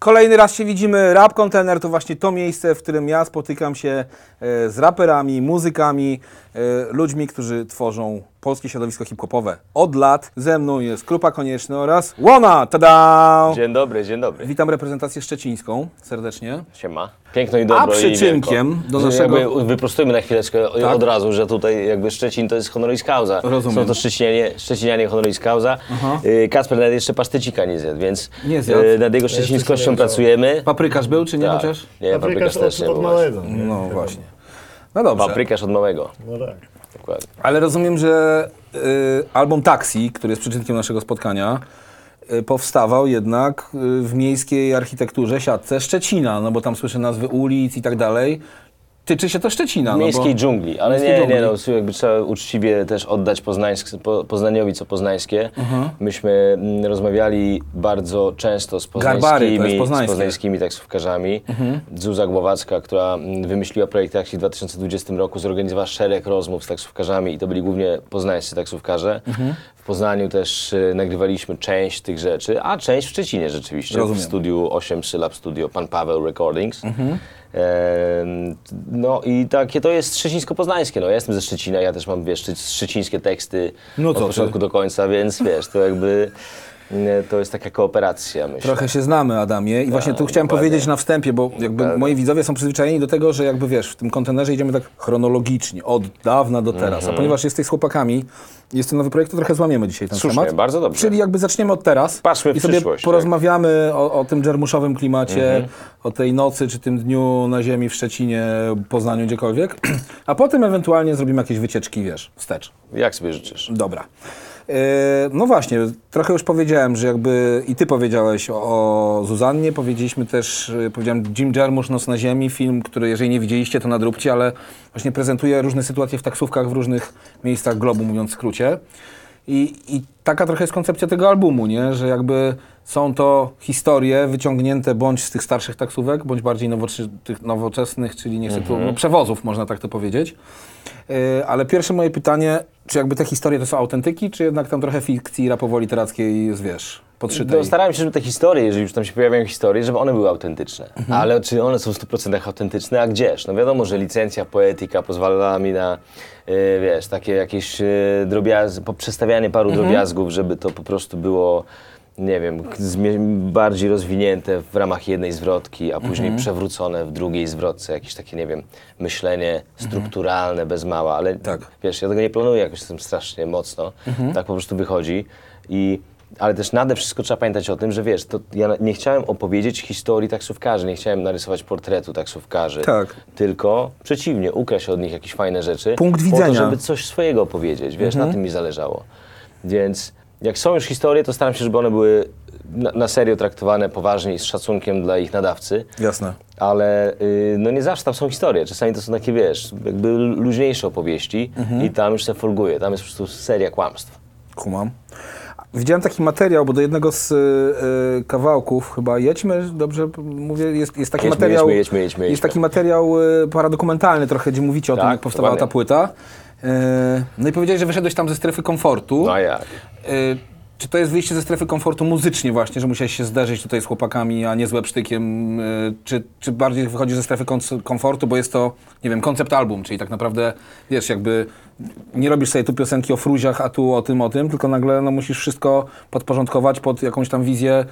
Kolejny raz się widzimy. Rap Container to właśnie to miejsce, w którym ja spotykam się e, z raperami, muzykami, e, ludźmi, którzy tworzą polskie środowisko hip-hopowe od lat. Ze mną jest Krupa Konieczny oraz Łona! Tada! Dzień dobry, dzień dobry. Witam reprezentację szczecińską serdecznie. Siema. Piękno i dobro A przyczynkiem i wielko. do naszego- Jakby wyprostujmy na chwileczkę Tak. od razu, że tutaj jakby Szczecin to jest honoris causa. Rozumiem. Są to Szczecinianie, Szczecinianie honoris causa. Y, Kacper nawet jeszcze pasztecika nie zjadł, więc Nie zjadł. y, nad jego szczecińskością pracujemy. Paprykarz był czy nie Tak. chociaż? Nie, Paprykarz paprykarz od, też nie od małego. nie? No właśnie. No dobrze. Paprykarz od małego. No tak. Dokładnie. Ale rozumiem, że y, album Taxi, który jest przyczynkiem naszego spotkania, y, powstawał jednak y, w miejskiej architekturze, siatce Szczecina, no bo tam słyszę nazwy ulic i tak dalej. Tyczy się to Szczecina. miejskiej no bo... dżungli, ale Miejskiej nie, dżungli. nie, no, jakby trzeba uczciwie też oddać Poznańsk, po, Poznaniowi co poznańskie. Mhm. Myśmy mm, rozmawiali bardzo często z Garbary, poznańskimi, z poznańskie. poznańskimi taksówkarzami. Mhm. Zuza Głowacka, która mm, wymyśliła projekt taksi w 2020 roku, zorganizowała szereg rozmów z taksówkarzami i to byli głównie poznańscy taksówkarze. Mhm. W Poznaniu też y, nagrywaliśmy część tych rzeczy, a część w Szczecinie rzeczywiście, Rozumiem. w studiu 8 Sylab Studio, Pan Paweł Recordings. Mhm. No i takie to jest szczecińsko-poznańskie. No, ja jestem ze Szczecina, ja też mam, wiesz, szcze- szczecińskie teksty No od co ty? początku do końca, więc wiesz, to jakby to jest taka kooperacja, myślę. Trochę się znamy, Adamie. I właśnie tu chciałem dokładnie. powiedzieć na wstępie, bo jakby moi widzowie są przyzwyczajeni do tego, że jakby wiesz, w tym kontenerze idziemy tak chronologicznie, od dawna do teraz. Mhm. A ponieważ jesteś z chłopakami, jest ten nowy projekt, to trochę złamiemy dzisiaj ten Słusznie, temat. bardzo dobrze. Czyli jakby zaczniemy od teraz. Patrzmy w I sobie przyszłość, tak. porozmawiamy o, o tym dżermuszowym klimacie, Mhm. o tej nocy, czy tym dniu na ziemi w Szczecinie, Poznaniu, gdziekolwiek. A potem ewentualnie zrobimy jakieś wycieczki, wiesz, wstecz. Jak sobie życzysz? Dobra. E, No właśnie, trochę już powiedziałem, że jakby i ty powiedziałeś o, Zuzannie, powiedzieliśmy też, e, powiedziałem Jim Jarmusch, Noc na ziemi, film, który jeżeli nie widzieliście, to nadróbcie, ale właśnie prezentuje różne sytuacje w taksówkach w różnych miejscach globu, mówiąc w skrócie. I, I taka trochę jest koncepcja tego albumu, nie? że jakby są to historie wyciągnięte bądź z tych starszych taksówek, bądź bardziej nowoczesnych, czyli nie chcę tu, no, przewozów, można tak to powiedzieć. Yy, ale pierwsze moje pytanie, czy jakby te historie to są autentyki, czy jednak tam trochę fikcji rapowo-literackiej jest, wiesz, podszytej? No, starałem się, żeby te historie, jeżeli już tam się pojawiają historie, żeby one były autentyczne. Mhm. Ale czy one są w 100% autentyczne, a gdzież? No wiadomo, że licencja poetyka pozwalała mi na, y, wiesz, takie jakieś y, drobiazgi, poprzestawianie paru Mhm. drobiazgów, żeby to po prostu było, nie wiem, bardziej rozwinięte w ramach jednej zwrotki, a później Mhm. przewrócone w drugiej zwrotce. Jakieś takie, nie wiem, myślenie strukturalne, bez mała, ale Tak. wiesz, ja tego nie planuję jakoś tym strasznie mocno. Tak po prostu wychodzi. I, ale też nade wszystko trzeba pamiętać o tym, że wiesz, to ja nie chciałem opowiedzieć historii taksówkarzy, nie chciałem narysować portretu taksówkarzy. Tak. Tylko przeciwnie, ukraść od nich jakieś fajne rzeczy. Punkt Po widzenia. Mhm. to, żeby coś swojego opowiedzieć, wiesz, na tym mi zależało. Więc jak są już historie, to staram się, żeby one były na, na serio traktowane poważnie i z szacunkiem dla ich nadawcy. Jasne. Ale y, no nie zawsze tam są historie. Czasami to są takie, wiesz, jakby luźniejsze opowieści Mhm. i tam już się folguje. Tam jest po prostu seria kłamstw. Kumam. Widziałem taki materiał, bo do jednego z y, y, kawałków chyba Jedźmy, dobrze mówię, jest, jest taki Jedźmy, materiał. jedźmy, jedźmy, jedźmy, Jest jedźmy. taki materiał y, paradokumentalny trochę, gdzie mówicie o tym, Tak, jak powstawała ta płyta. Y, no i powiedziałeś, że wyszedłeś tam ze strefy komfortu. No jak? Y, Czy to jest wyjście ze strefy komfortu muzycznie właśnie, że musiałeś się zderzyć tutaj z chłopakami, a nie z łebsztykiem? Y, Czy, czy bardziej wychodzi ze strefy komfortu, bo jest to, nie wiem, koncept album, czyli tak naprawdę, wiesz, jakby nie robisz sobie tu piosenki o fruziach, a tu o tym, o tym, tylko nagle no, musisz wszystko podporządkować pod jakąś tam wizję,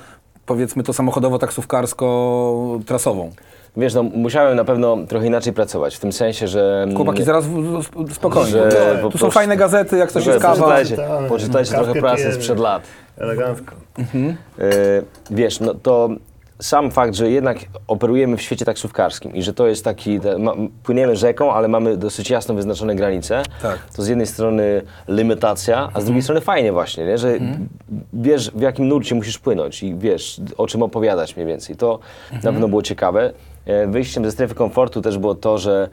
powiedzmy to samochodowo-taksówkarsko-trasową. Wiesz, no musiałem na pewno trochę inaczej pracować, w tym sensie, że... mm, Chłopaki, zaraz w, w, spokojnie. Że tu po są prostu- fajne gazety, jak coś jest kawa. Poczytajcie, Czytamy. poczytajcie trochę prasy pijemy. sprzed lat. Elegancko. E, wiesz, no to sam fakt, że jednak operujemy w świecie taksówkarskim i że to jest taki, te, ma, płyniemy rzeką, ale mamy dosyć jasno wyznaczone granice, Tak. to z jednej strony limitacja, a z drugiej strony fajnie właśnie, nie? że wiesz w jakim nurcie musisz płynąć i wiesz o czym opowiadać mniej więcej. To na pewno było ciekawe. E, Wyjściem ze strefy komfortu też było to, że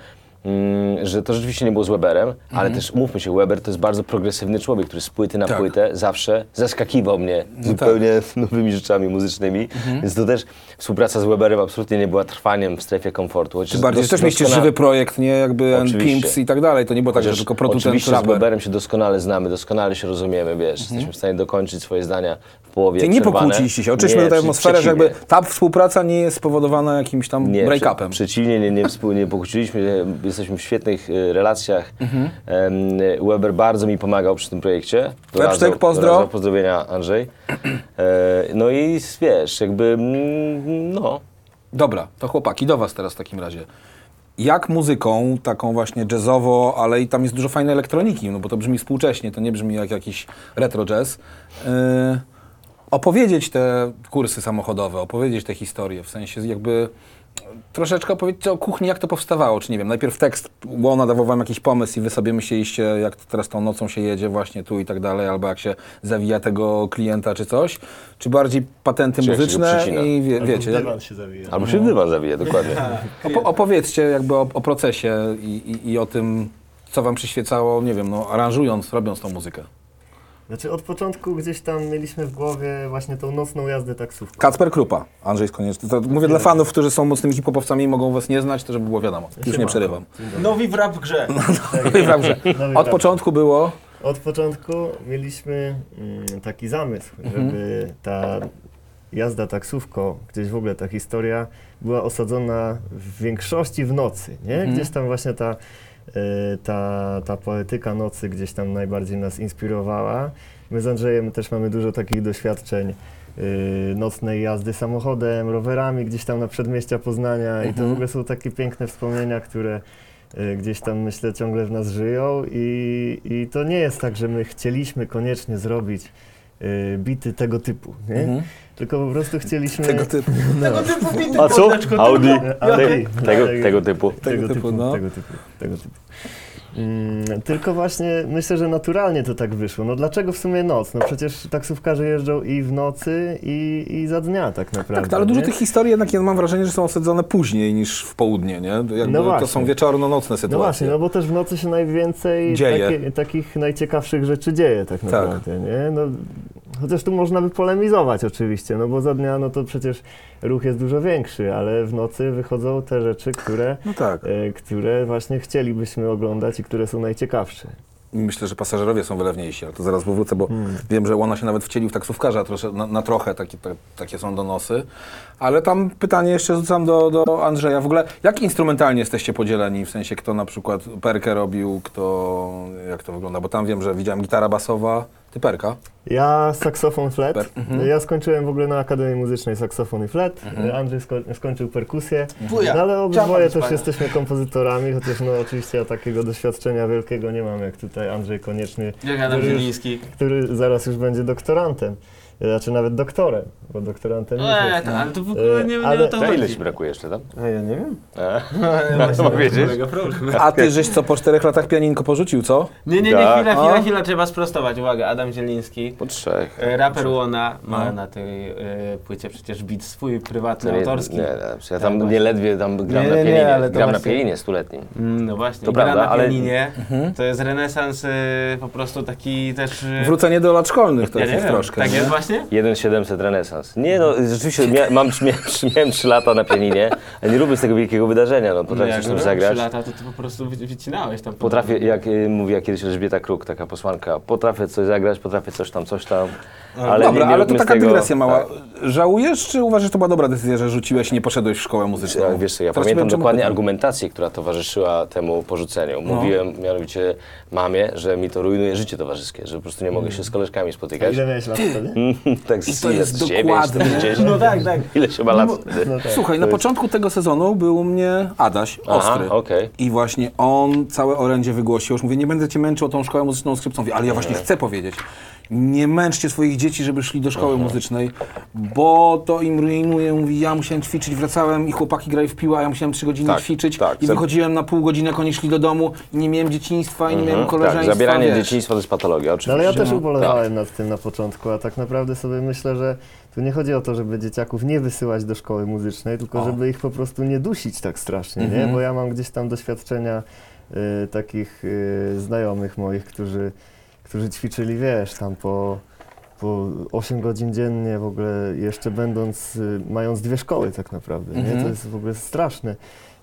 mm, że to rzeczywiście nie było z Weberem, ale też mówmy się, Weber to jest bardzo progresywny człowiek, który z płyty na Tak. płytę zawsze zaskakiwał mnie zupełnie nowymi rzeczami muzycznymi, więc to też współpraca z Weberem absolutnie nie była trwaniem w strefie komfortu. chociaż bardziej dos- też mieliście doskonale- żywy projekt, nie jakby pimps i tak dalej. To nie było tak, że tylko producent Oczywiście z. Weberem się doskonale znamy, doskonale się rozumiemy, wiesz, jesteśmy w stanie dokończyć swoje zdania w połowie Czyli nie pokłóciliście się. Oczywiście Nie, tutaj atmosfera, że jakby ta współpraca nie jest spowodowana jakimś tam break-upem. Prze, przeciwnie, nie, nie, nie pokłóciliśmy się, jesteśmy w świetnych e, relacjach. Mhm. Weber bardzo mi pomagał przy tym projekcie. Websztyk, pozdro. pozdrowienia Andrzej. E, no i wiesz, jakby, mm, no, Dobra, to chłopaki, do was teraz w takim razie. Jak muzyką, taką właśnie jazzowo, ale i tam jest dużo fajnej elektroniki, no bo to brzmi współcześnie, to nie brzmi jak jakiś retro jazz. Yy, opowiedzieć te kursy samochodowe, opowiedzieć te historie, w sensie jakby troszeczkę opowiedzieć o kuchni, jak to powstawało, czy nie wiem, najpierw tekst Łona dawał wam jakiś pomysł i wy sobie myśleliście, jak teraz tą nocą się jedzie właśnie tu i tak dalej, albo jak się zawija tego klienta, czy coś, czy bardziej patenty Czy muzyczne i wie, Albo wiecie, dywan się zawija. albo się w dywan zawija, dokładnie. Opo- opowiedzcie jakby o, o procesie i, i, i o tym, co wam przyświecało, nie wiem, no, aranżując, robiąc tą muzykę. Znaczy od początku gdzieś tam mieliśmy w głowie właśnie tą nocną jazdę taksówką. Kacper Krupa, Andrzej Skonieczny. To mówię dla fanów, którzy są mocnymi hip-hopowcami i mogą was nie znać, to żeby było wiadomo. Już nie przerywam. Nowi w rap grze. Dobrze. Nowy Od rap. początku było, Od początku mieliśmy mm, taki zamysł, żeby ta jazda taksówką, gdzieś w ogóle ta historia była osadzona w większości w nocy, nie? Gdzieś tam właśnie ta, ta, ta poetyka nocy gdzieś tam najbardziej nas inspirowała. My z Andrzejem też mamy dużo takich doświadczeń y, nocnej jazdy samochodem, rowerami gdzieś tam na przedmieścia Poznania i to w ogóle są takie piękne wspomnienia, które y, gdzieś tam myślę ciągle w nas żyją i, i to nie jest tak, że my chcieliśmy koniecznie zrobić y, bity tego typu, nie? Mhm. Tylko po prostu chcieliśmy... tego typu. Tego typu bity, A co? Audi, Audi. Te, tego, tego typu. Tego typu, no. Tego typu, tego typu. Mm, tylko właśnie myślę, że naturalnie to tak wyszło. No dlaczego w sumie noc? No przecież taksówkarze jeżdżą i w nocy, i, i za dnia tak naprawdę. Tak, ale dużo nie? tych historii jednak ja mam wrażenie, że są osadzone później niż w południe, nie? Jakby No to właśnie. są wieczorno-nocne No sytuacje. właśnie, no bo też w nocy się najwięcej. Takie, takich najciekawszych rzeczy dzieje tak naprawdę, nie? No, chociaż tu można by polemizować oczywiście, no bo za dnia no to przecież ruch jest dużo większy, ale w nocy wychodzą te rzeczy, które, No tak. e, które właśnie chcielibyśmy oglądać i które są najciekawsze. Myślę, że pasażerowie są wylewniejsi, ale to zaraz powrócę, bo Hmm. wiem, że ona się nawet wcielił w taksówkarza trosze, na, na trochę, takie, ta, takie są donosy. Ale tam pytanie jeszcze rzucam do, do Andrzeja. W ogóle, jak instrumentalnie jesteście podzieleni? W sensie, kto na przykład perkę robił, kto, jak to wygląda? Bo tam wiem, że widziałem gitara basowa, ty perka. Ja saksofon flet. Per- mhm. Ja skończyłem w ogóle na Akademii Muzycznej saksofon i flet. Andrzej sko skończył perkusję. Wuja. No, ale obydwoje też jesteśmy kompozytorami, chociaż no oczywiście ja takiego doświadczenia wielkiego nie mam jak tutaj Andrzej Konieczny, Jak Adam który, już- który zaraz już będzie doktorantem. Znaczy nawet doktorem, bo doktorantem nie Eee, jest. to, ale to w ogóle nie, nie Ale- o to To ile chodzi. brakuje jeszcze tam? A ja nie wiem. A? No, co powiedzieć? Mega problem. A ty żeś co, po czterech latach pianinko porzucił, co? Nie, nie, nie, Tak. chwila, chwila, chwila, trzeba sprostować. Uwaga, Adam Zieliński. Po trzech. e, Raper Łona ma No. na tej e, płycie przecież beat swój prywatny, No nie, autorski. nie, nie, ja tam Tak, nie ledwie tam gram Nie, na nie, nie, pianinie. ale to gram na właśnie- pianinie stuletnim. Mm, No właśnie, To gra prawda, na ale- pianinie. Mhm. To jest renesans e, po prostu taki też... e, Wrócenie do lat szkolnych to ja jest nie wiem, troszkę. Tak nie? jest właśnie? 1700 renesans. Nie no, rzeczywiście mia, mam, miałem, miałem 3 lata na pianinie, a nie lubię z tego wielkiego wydarzenia, no potrafię byłem zagrać. trzy lata, to ty po prostu wy- wycinałeś tam. Potrafię, jak y, mówiła kiedyś Elżbieta Kruk, taka posłanka, potrafię coś zagrać, potrafię coś tam, coś tam, ale Dobra, nie, nie ale to taka tego, dygresja mała. tak. Żałujesz, czy uważasz, że to była dobra decyzja, że rzuciłeś i nie poszedłeś w szkołę muzyczną? Ja, wiesz co, ja Teraz pamiętam dokładnie argumentację, która towarzyszyła temu porzuceniu. No. Mówiłem mianowicie mamie, że mi to rujnuje życie towarzyskie, że po prostu nie mogę się z koleżkami A spotykać. ile miałeś lat wtedy? tak I to jest dziewięć, dokładnie. z 10. No tak, tak. Ile się ma lat wtedy? No tak. Słuchaj, na jest- początku tego sezonu był u mnie Adaś, Aha, ostry. okej. I właśnie on całe orędzie wygłosił. Już mówię, nie będę cię męczył o tą szkołę muzyczną skrzypcą. Ale ja właśnie chcę powiedzieć. Nie męczcie swoich dzieci, żeby szli do szkoły muzycznej, bo to im rujnuje. Mówi, ja musiałem ćwiczyć, wracałem i chłopaki grali w piłę, a ja musiałem trzy godziny Tak, ćwiczyć. tak. I wychodziłem na pół godziny, jak oni szli do domu i nie miałem dzieciństwa i nie miałem koleżeństwa. Tak, zabieranie wiesz. dzieciństwa to jest patologia, No oczywiście. ale ja też No, ubolewałem nad tym na początku, a tak naprawdę naprawdę sobie myślę, że tu nie chodzi o to, żeby dzieciaków nie wysyłać do szkoły muzycznej, tylko O. żeby ich po prostu nie dusić tak strasznie, Mhm. nie? Bo ja mam gdzieś tam doświadczenia y, takich y, znajomych moich, którzy, którzy ćwiczyli, wiesz, tam po, po 8 godzin dziennie w ogóle, jeszcze będąc, y, mając dwie szkoły tak naprawdę, nie? Mhm. To jest w ogóle straszne.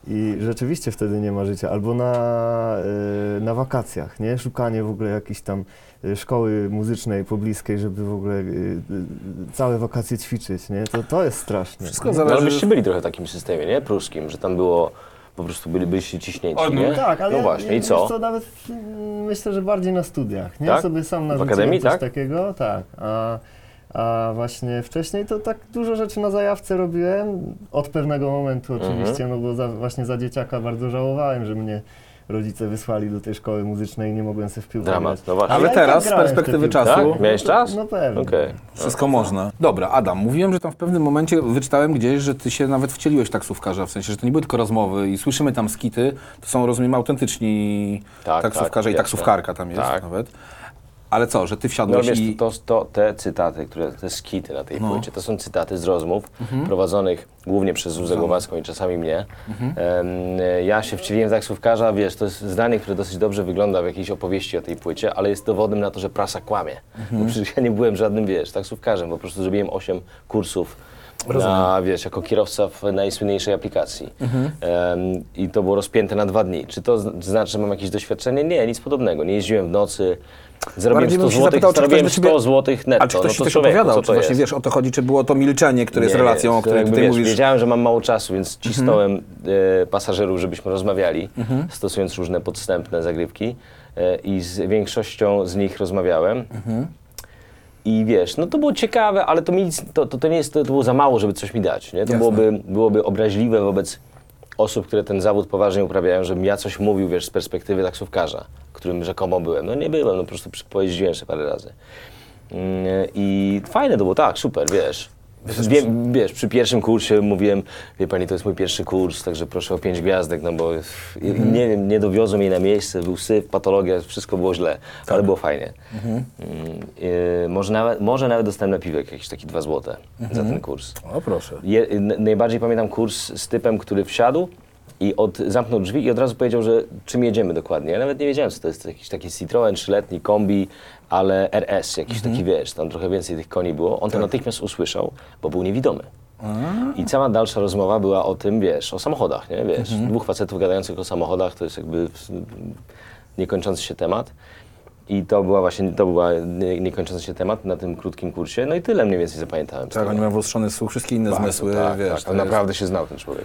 I rzeczywiście wtedy nie ma życia. Albo na, y, na wakacjach, nie? Szukanie w ogóle jakiejś tam y, szkoły muzycznej pobliskiej, żeby w ogóle y, y, całe wakacje ćwiczyć, nie? To, to jest straszne. Wszystko? No, ale zależy... byście byli trochę w takim systemie, nie? Pruskim, że tam było, po prostu byli, byliście ciśnięci, O, no nie? Tak, ale No ja- właśnie, ja, i co? wiesz Co, nawet mm, myślę, że bardziej na studiach, nie? Tak? Sobie sam W narzuciłem akademii, coś tak? takiego, tak. A, a właśnie wcześniej to tak dużo rzeczy na zajawce robiłem, od pewnego momentu Mhm. oczywiście, no bo za, właśnie za dzieciaka bardzo żałowałem, że mnie rodzice wysłali do tej szkoły muzycznej i nie mogłem sobie w piłkę Dramat, grać. no właśnie. Ale teraz z perspektywy czasu- Tak? Miałeś czas? No pewnie. Okej. Wszystko można. Dobra, Adam, mówiłem, że tam w pewnym momencie wyczytałem gdzieś, że ty się nawet wcieliłeś w taksówkarza, w sensie, że to nie były tylko rozmowy i słyszymy tam skity, to są, rozumiem, autentyczni Tak, taksówkarze tak, i taksówkarka tam jest Tak. nawet. Ale co, że ty No wsiadłeś wiesz, i... to, to, te cytaty, które, te skity na tej No. płycie, to są cytaty z rozmów prowadzonych głównie przez Zuzę Głowacką i czasami mnie. Em, ja się wcieliłem w taksówkarza, wiesz, to jest zdanie, które dosyć dobrze wygląda w jakiejś opowieści o tej płycie, ale jest dowodem na to, że prasa kłamie. Bo przecież ja nie byłem żadnym, wiesz, taksówkarzem, po prostu zrobiłem 8 kursów na, wiesz, jako kierowca w najsłynniejszej aplikacji. Em, I to było rozpięte na dwa dni. Czy to znaczy, że mam jakieś doświadczenie? Nie, nic podobnego. Nie jeździłem w nocy, zarobiłem Bardziej 100 bym się zł, zapytał, zarobiłem do 100 ciebie- zł netto. A czy ktoś no ci to coś człowieku, opowiadał? co to właśnie jest? wiesz, o to chodzi, czy było to milczenie, które jest Nie, relacją, o której tutaj wiesz, mówisz? Wiedziałem, że mam mało czasu, więc cisnąłem e, pasażerów, żebyśmy rozmawiali, stosując różne podstępne zagrywki e, i z większością z nich rozmawiałem. I wiesz, no to było ciekawe, ale to, mi to, to, to nie jest, to, to było za mało, żeby coś mi dać. Nie? To Jasne. byłoby, byłoby obraźliwe wobec osób, które ten zawód poważnie uprawiają, żebym ja coś mówił, wiesz, z perspektywy taksówkarza, którym rzekomo byłem. No nie byłem, no po prostu pojeździłem się parę razy. Mm, I fajne to było, tak, super, wiesz. Wie, wiesz, przy pierwszym kursie mówiłem, wie pani, to jest mój pierwszy kurs, także proszę o pięć gwiazdek, no bo nie wiem, nie dowiozłem jej na miejsce, był syf, patologia, wszystko było źle, ale było fajnie. Mm, y, może, nawet, może nawet dostałem napiwek jakieś takie dwa złote za ten kurs. O proszę. Je, najbardziej pamiętam kurs z typem, który wsiadł i od, zamknął drzwi i od razu powiedział, że czym jedziemy dokładnie. Ja nawet nie wiedziałem, co to jest jakiś taki Citroen trzyletni kombi, ale RS, jakiś taki wiesz, tam trochę więcej tych koni było. On to natychmiast usłyszał, bo był niewidomy. I cała dalsza rozmowa była o tym, wiesz, o samochodach, nie? Wiesz, dwóch facetów gadających o samochodach, to jest jakby niekończący się temat. I to była właśnie, to była nie- niekończący się temat na tym krótkim kursie. No i tyle mniej więcej zapamiętałem. Tak, oni mają wyostrzony słuch, wszystkie inne Bardzo, zmysły, tak, wiesz. tak, on jest- naprawdę się znał ten człowiek.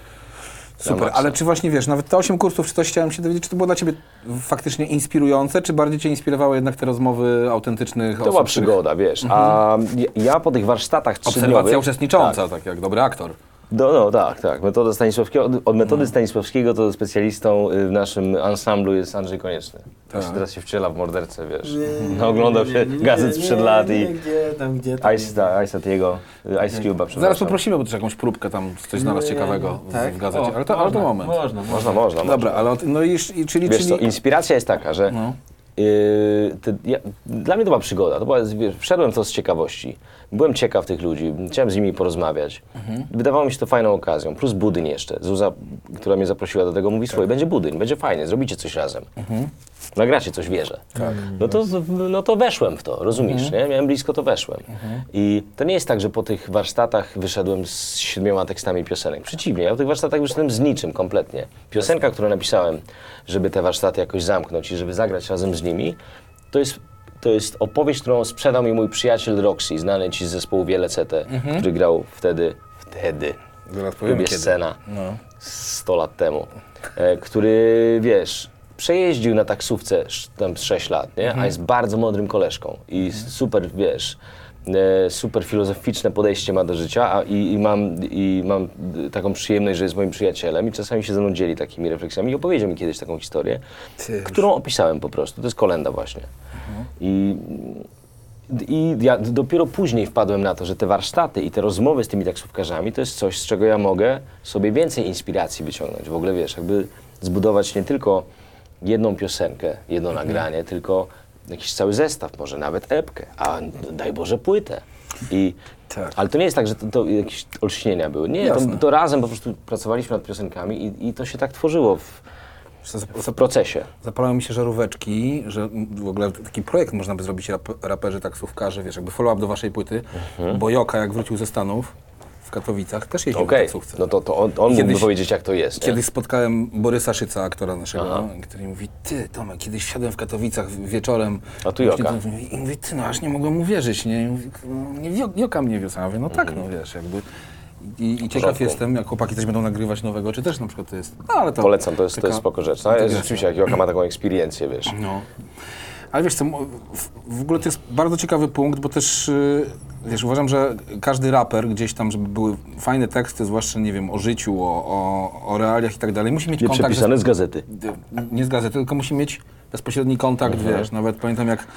Super, ale czy właśnie wiesz, nawet te 8 kursów, czy coś chciałem się dowiedzieć, czy to było dla ciebie faktycznie inspirujące, czy bardziej cię inspirowały jednak te rozmowy autentycznych To osób? była których- przygoda, wiesz. A ja- ja po tych warsztatach trzydniowych... Obserwacja uczestnicząca, Tak, tak. jak dobry aktor. No, no tak, tak. Metoda Stanisławskiego, od, od metody Mhm. Stanisławskiego to specjalistą y, w naszym ansamblu jest Andrzej Konieczny. Tak. Tak. Teraz się wciela w mordercę, wiesz. No, oglądał się gazet sprzed lat i Gdzie tam, gdzie tam. Ice, ta, Ice Atiego, y, Ice Cube'a, przepraszam. Zaraz poprosimy, bo też jakąś próbkę tam coś znalazł ciekawego w, Tak? w gazecie, O, ale, to, ale to moment. Można, Można, można. można. Dobra, ale no i, i czyli... Wiesz czyli... co, inspiracja jest taka, że No. Yy, te, ja, dla mnie to była przygoda. To była, wiesz, wszedłem to z ciekawości. Byłem ciekaw tych ludzi, chciałem z nimi porozmawiać. Wydawało mi się to fajną okazją. Plus budyń jeszcze. Zuza, która mnie zaprosiła do tego, mówi, słuchaj, będzie budyń, będzie fajnie, zrobicie coś razem. Nagracie coś, wierzę. No, to, no to weszłem w to, rozumiesz, nie? Miałem blisko, to weszłem. I to nie jest tak, że po tych warsztatach wyszedłem z siedmioma tekstami piosenek. Przeciwnie, ja po tych warsztatach wyszedłem z niczym kompletnie. Piosenka, którą napisałem, żeby te warsztaty jakoś zamknąć i żeby zagrać razem z nimi, to jest, to jest opowieść, którą sprzedał mi mój przyjaciel Roxy, znany ci z zespołu Wiele CT, który grał wtedy, wtedy, Zaraz kiedy. Scena No. 100 lat temu, e, który, wiesz, przejeździł na taksówce tam z 6 lat, nie? a jest bardzo mądrym koleżką i super, wiesz, e, super filozoficzne podejście ma do życia a, i, i, mam, i mam taką przyjemność, że jest moim przyjacielem i czasami się ze mną dzieli takimi refleksjami i opowiedział mi kiedyś taką historię, którą opisałem po prostu. To jest kolenda właśnie. I, I ja dopiero później wpadłem na to, że te warsztaty i te rozmowy z tymi taksówkarzami to jest coś, z czego ja mogę sobie więcej inspiracji wyciągnąć. W ogóle wiesz, jakby zbudować nie tylko jedną piosenkę, jedno nagranie, tylko jakiś cały zestaw, może nawet epkę, a daj Boże płytę. I, Tak. Ale to nie jest tak, że to, to jakieś olśnienia były. Nie, to, to razem po prostu pracowaliśmy nad piosenkami i, i to się tak tworzyło w, w procesie. Zapalały mi się żaróweczki, że w ogóle taki projekt można by zrobić rap, raperzy, taksówkarze, wiesz, jakby follow-up do waszej płyty, bo Joka jak wrócił ze Stanów w Katowicach też jeździł w taksówce. no to, to on, on Kiedyś- mógłby powiedzieć, jak to jest. nie? Kiedyś spotkałem Borysa Szyca, aktora naszego, Aha. który mówi, ty Tomek, kiedyś wsiadłem w Katowicach wieczorem. A tu Joka. to- I mówi, ty no aż nie mogłem uwierzyć, nie? Mówi, no, nie Jo- Joka mnie wiózł. A ja mówię, no tak, no wiesz, jakby... I, i ciekaw jestem, jak chłopaki też będą nagrywać nowego, czy też na przykład to jest... No, ale to Polecam, to jest, to taka jest spoko rzecz. No, integracja. rzeczywiście, jak Joka ma taką eksperiencję, wiesz. No. Ale wiesz co, w, w ogóle to jest bardzo ciekawy punkt, bo też, y, wiesz, uważam, że każdy raper gdzieś tam, żeby były fajne teksty, zwłaszcza, nie wiem, o życiu, o, o, o realiach i tak dalej, musi mieć Nie kontakt... przepisane z gazety. z- nie z gazety, tylko musi mieć bezpośredni kontakt, Mhm. wiesz, nawet pamiętam jak,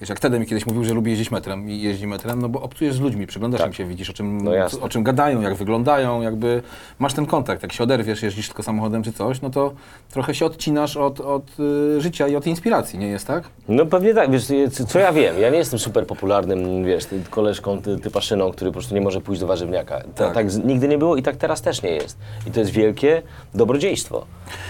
wiesz, jak Tedem kiedyś mówił, że lubi jeździć metrem i jeździ metrem, no bo obcujesz z ludźmi, przyglądasz Tak. im się, widzisz o czym, No o czym gadają, jak wyglądają, jakby masz ten kontakt, jak się oderwiesz, jeździsz tylko samochodem czy coś, no to trochę się odcinasz od, od y, życia i od inspiracji, nie jest tak? No pewnie tak, wiesz, co- ja wiem, ja nie jestem super popularnym, wiesz, koleżką, ty, typaszyną, który po prostu nie może pójść do warzywniaka. Tak, Tak. tak nigdy nie było i tak teraz też nie jest. I to jest wielkie dobrodziejstwo.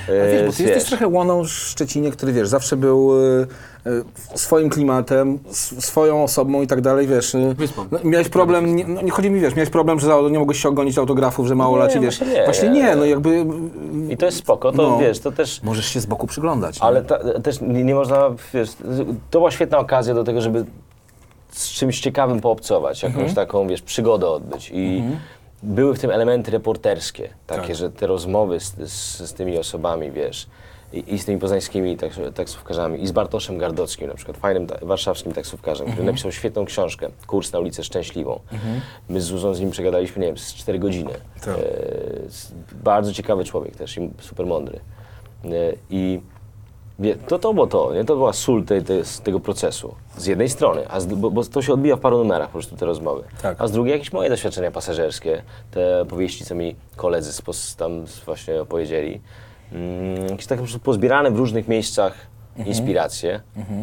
Wiesz, bo E, ty jesteś trochę łoną Szczecinie, który, wiesz, zawsze był y, y, swoim klimatem, swoją osobą i tak dalej, wiesz. y, Wyspą. No, miałeś problem, nie, no, nie chodzi mi, wiesz, miałeś problem, że za- nie mogłeś się ogonić autografów, że mało Nie, laci, wiesz. właśnie nie. Właśnie nie, no jakby... I to jest spoko, to No. wiesz, to też... Możesz się z boku przyglądać. Ale nie? ta, też nie, nie można, wiesz, to była świetna okazja do tego, żeby z czymś ciekawym poobcować, jakąś Mhm. taką, wiesz, przygodę odbyć. I były w tym elementy reporterskie, takie, Tak. że te rozmowy z, z, z tymi osobami, wiesz, i, i z tymi poznańskimi taks, taksówkarzami, i z Bartoszem Gardockim, na przykład, fajnym ta, warszawskim taksówkarzem, który napisał świetną książkę, Kurs na ulicę Szczęśliwą. My z Zuzą z nim przegadaliśmy, nie wiem, z 4 godziny. Tak. E, bardzo ciekawy człowiek też i super mądry. E, I Wie, to, to było to, nie? to była sól tej, tej, z tego procesu. Z jednej strony, a z, bo, bo to się odbija w paru numerach po prostu te rozmowy. Tak. A z drugiej jakieś moje doświadczenia pasażerskie, te opowieści, co mi koledzy z, tam właśnie opowiedzieli. Mm, jakieś tak po prostu pozbierane w różnych miejscach Mhm. inspiracje,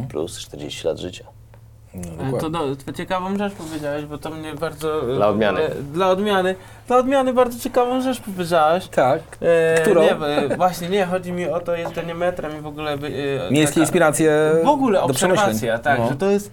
plus 40 lat życia. No, E. To, do, to ciekawą rzecz powiedziałeś, bo to mnie bardzo... e, Dla odmiany. e, Dla odmiany. Dla odmiany bardzo ciekawą rzecz powiedziałeś. Tak. E, Którą? Nie, e, właśnie nie, chodzi mi o to jeżdżenie metrem i w ogóle... e, Miejskie taka- inspiracje W ogóle do przemyśleń. obserwacja, tak, No. że to jest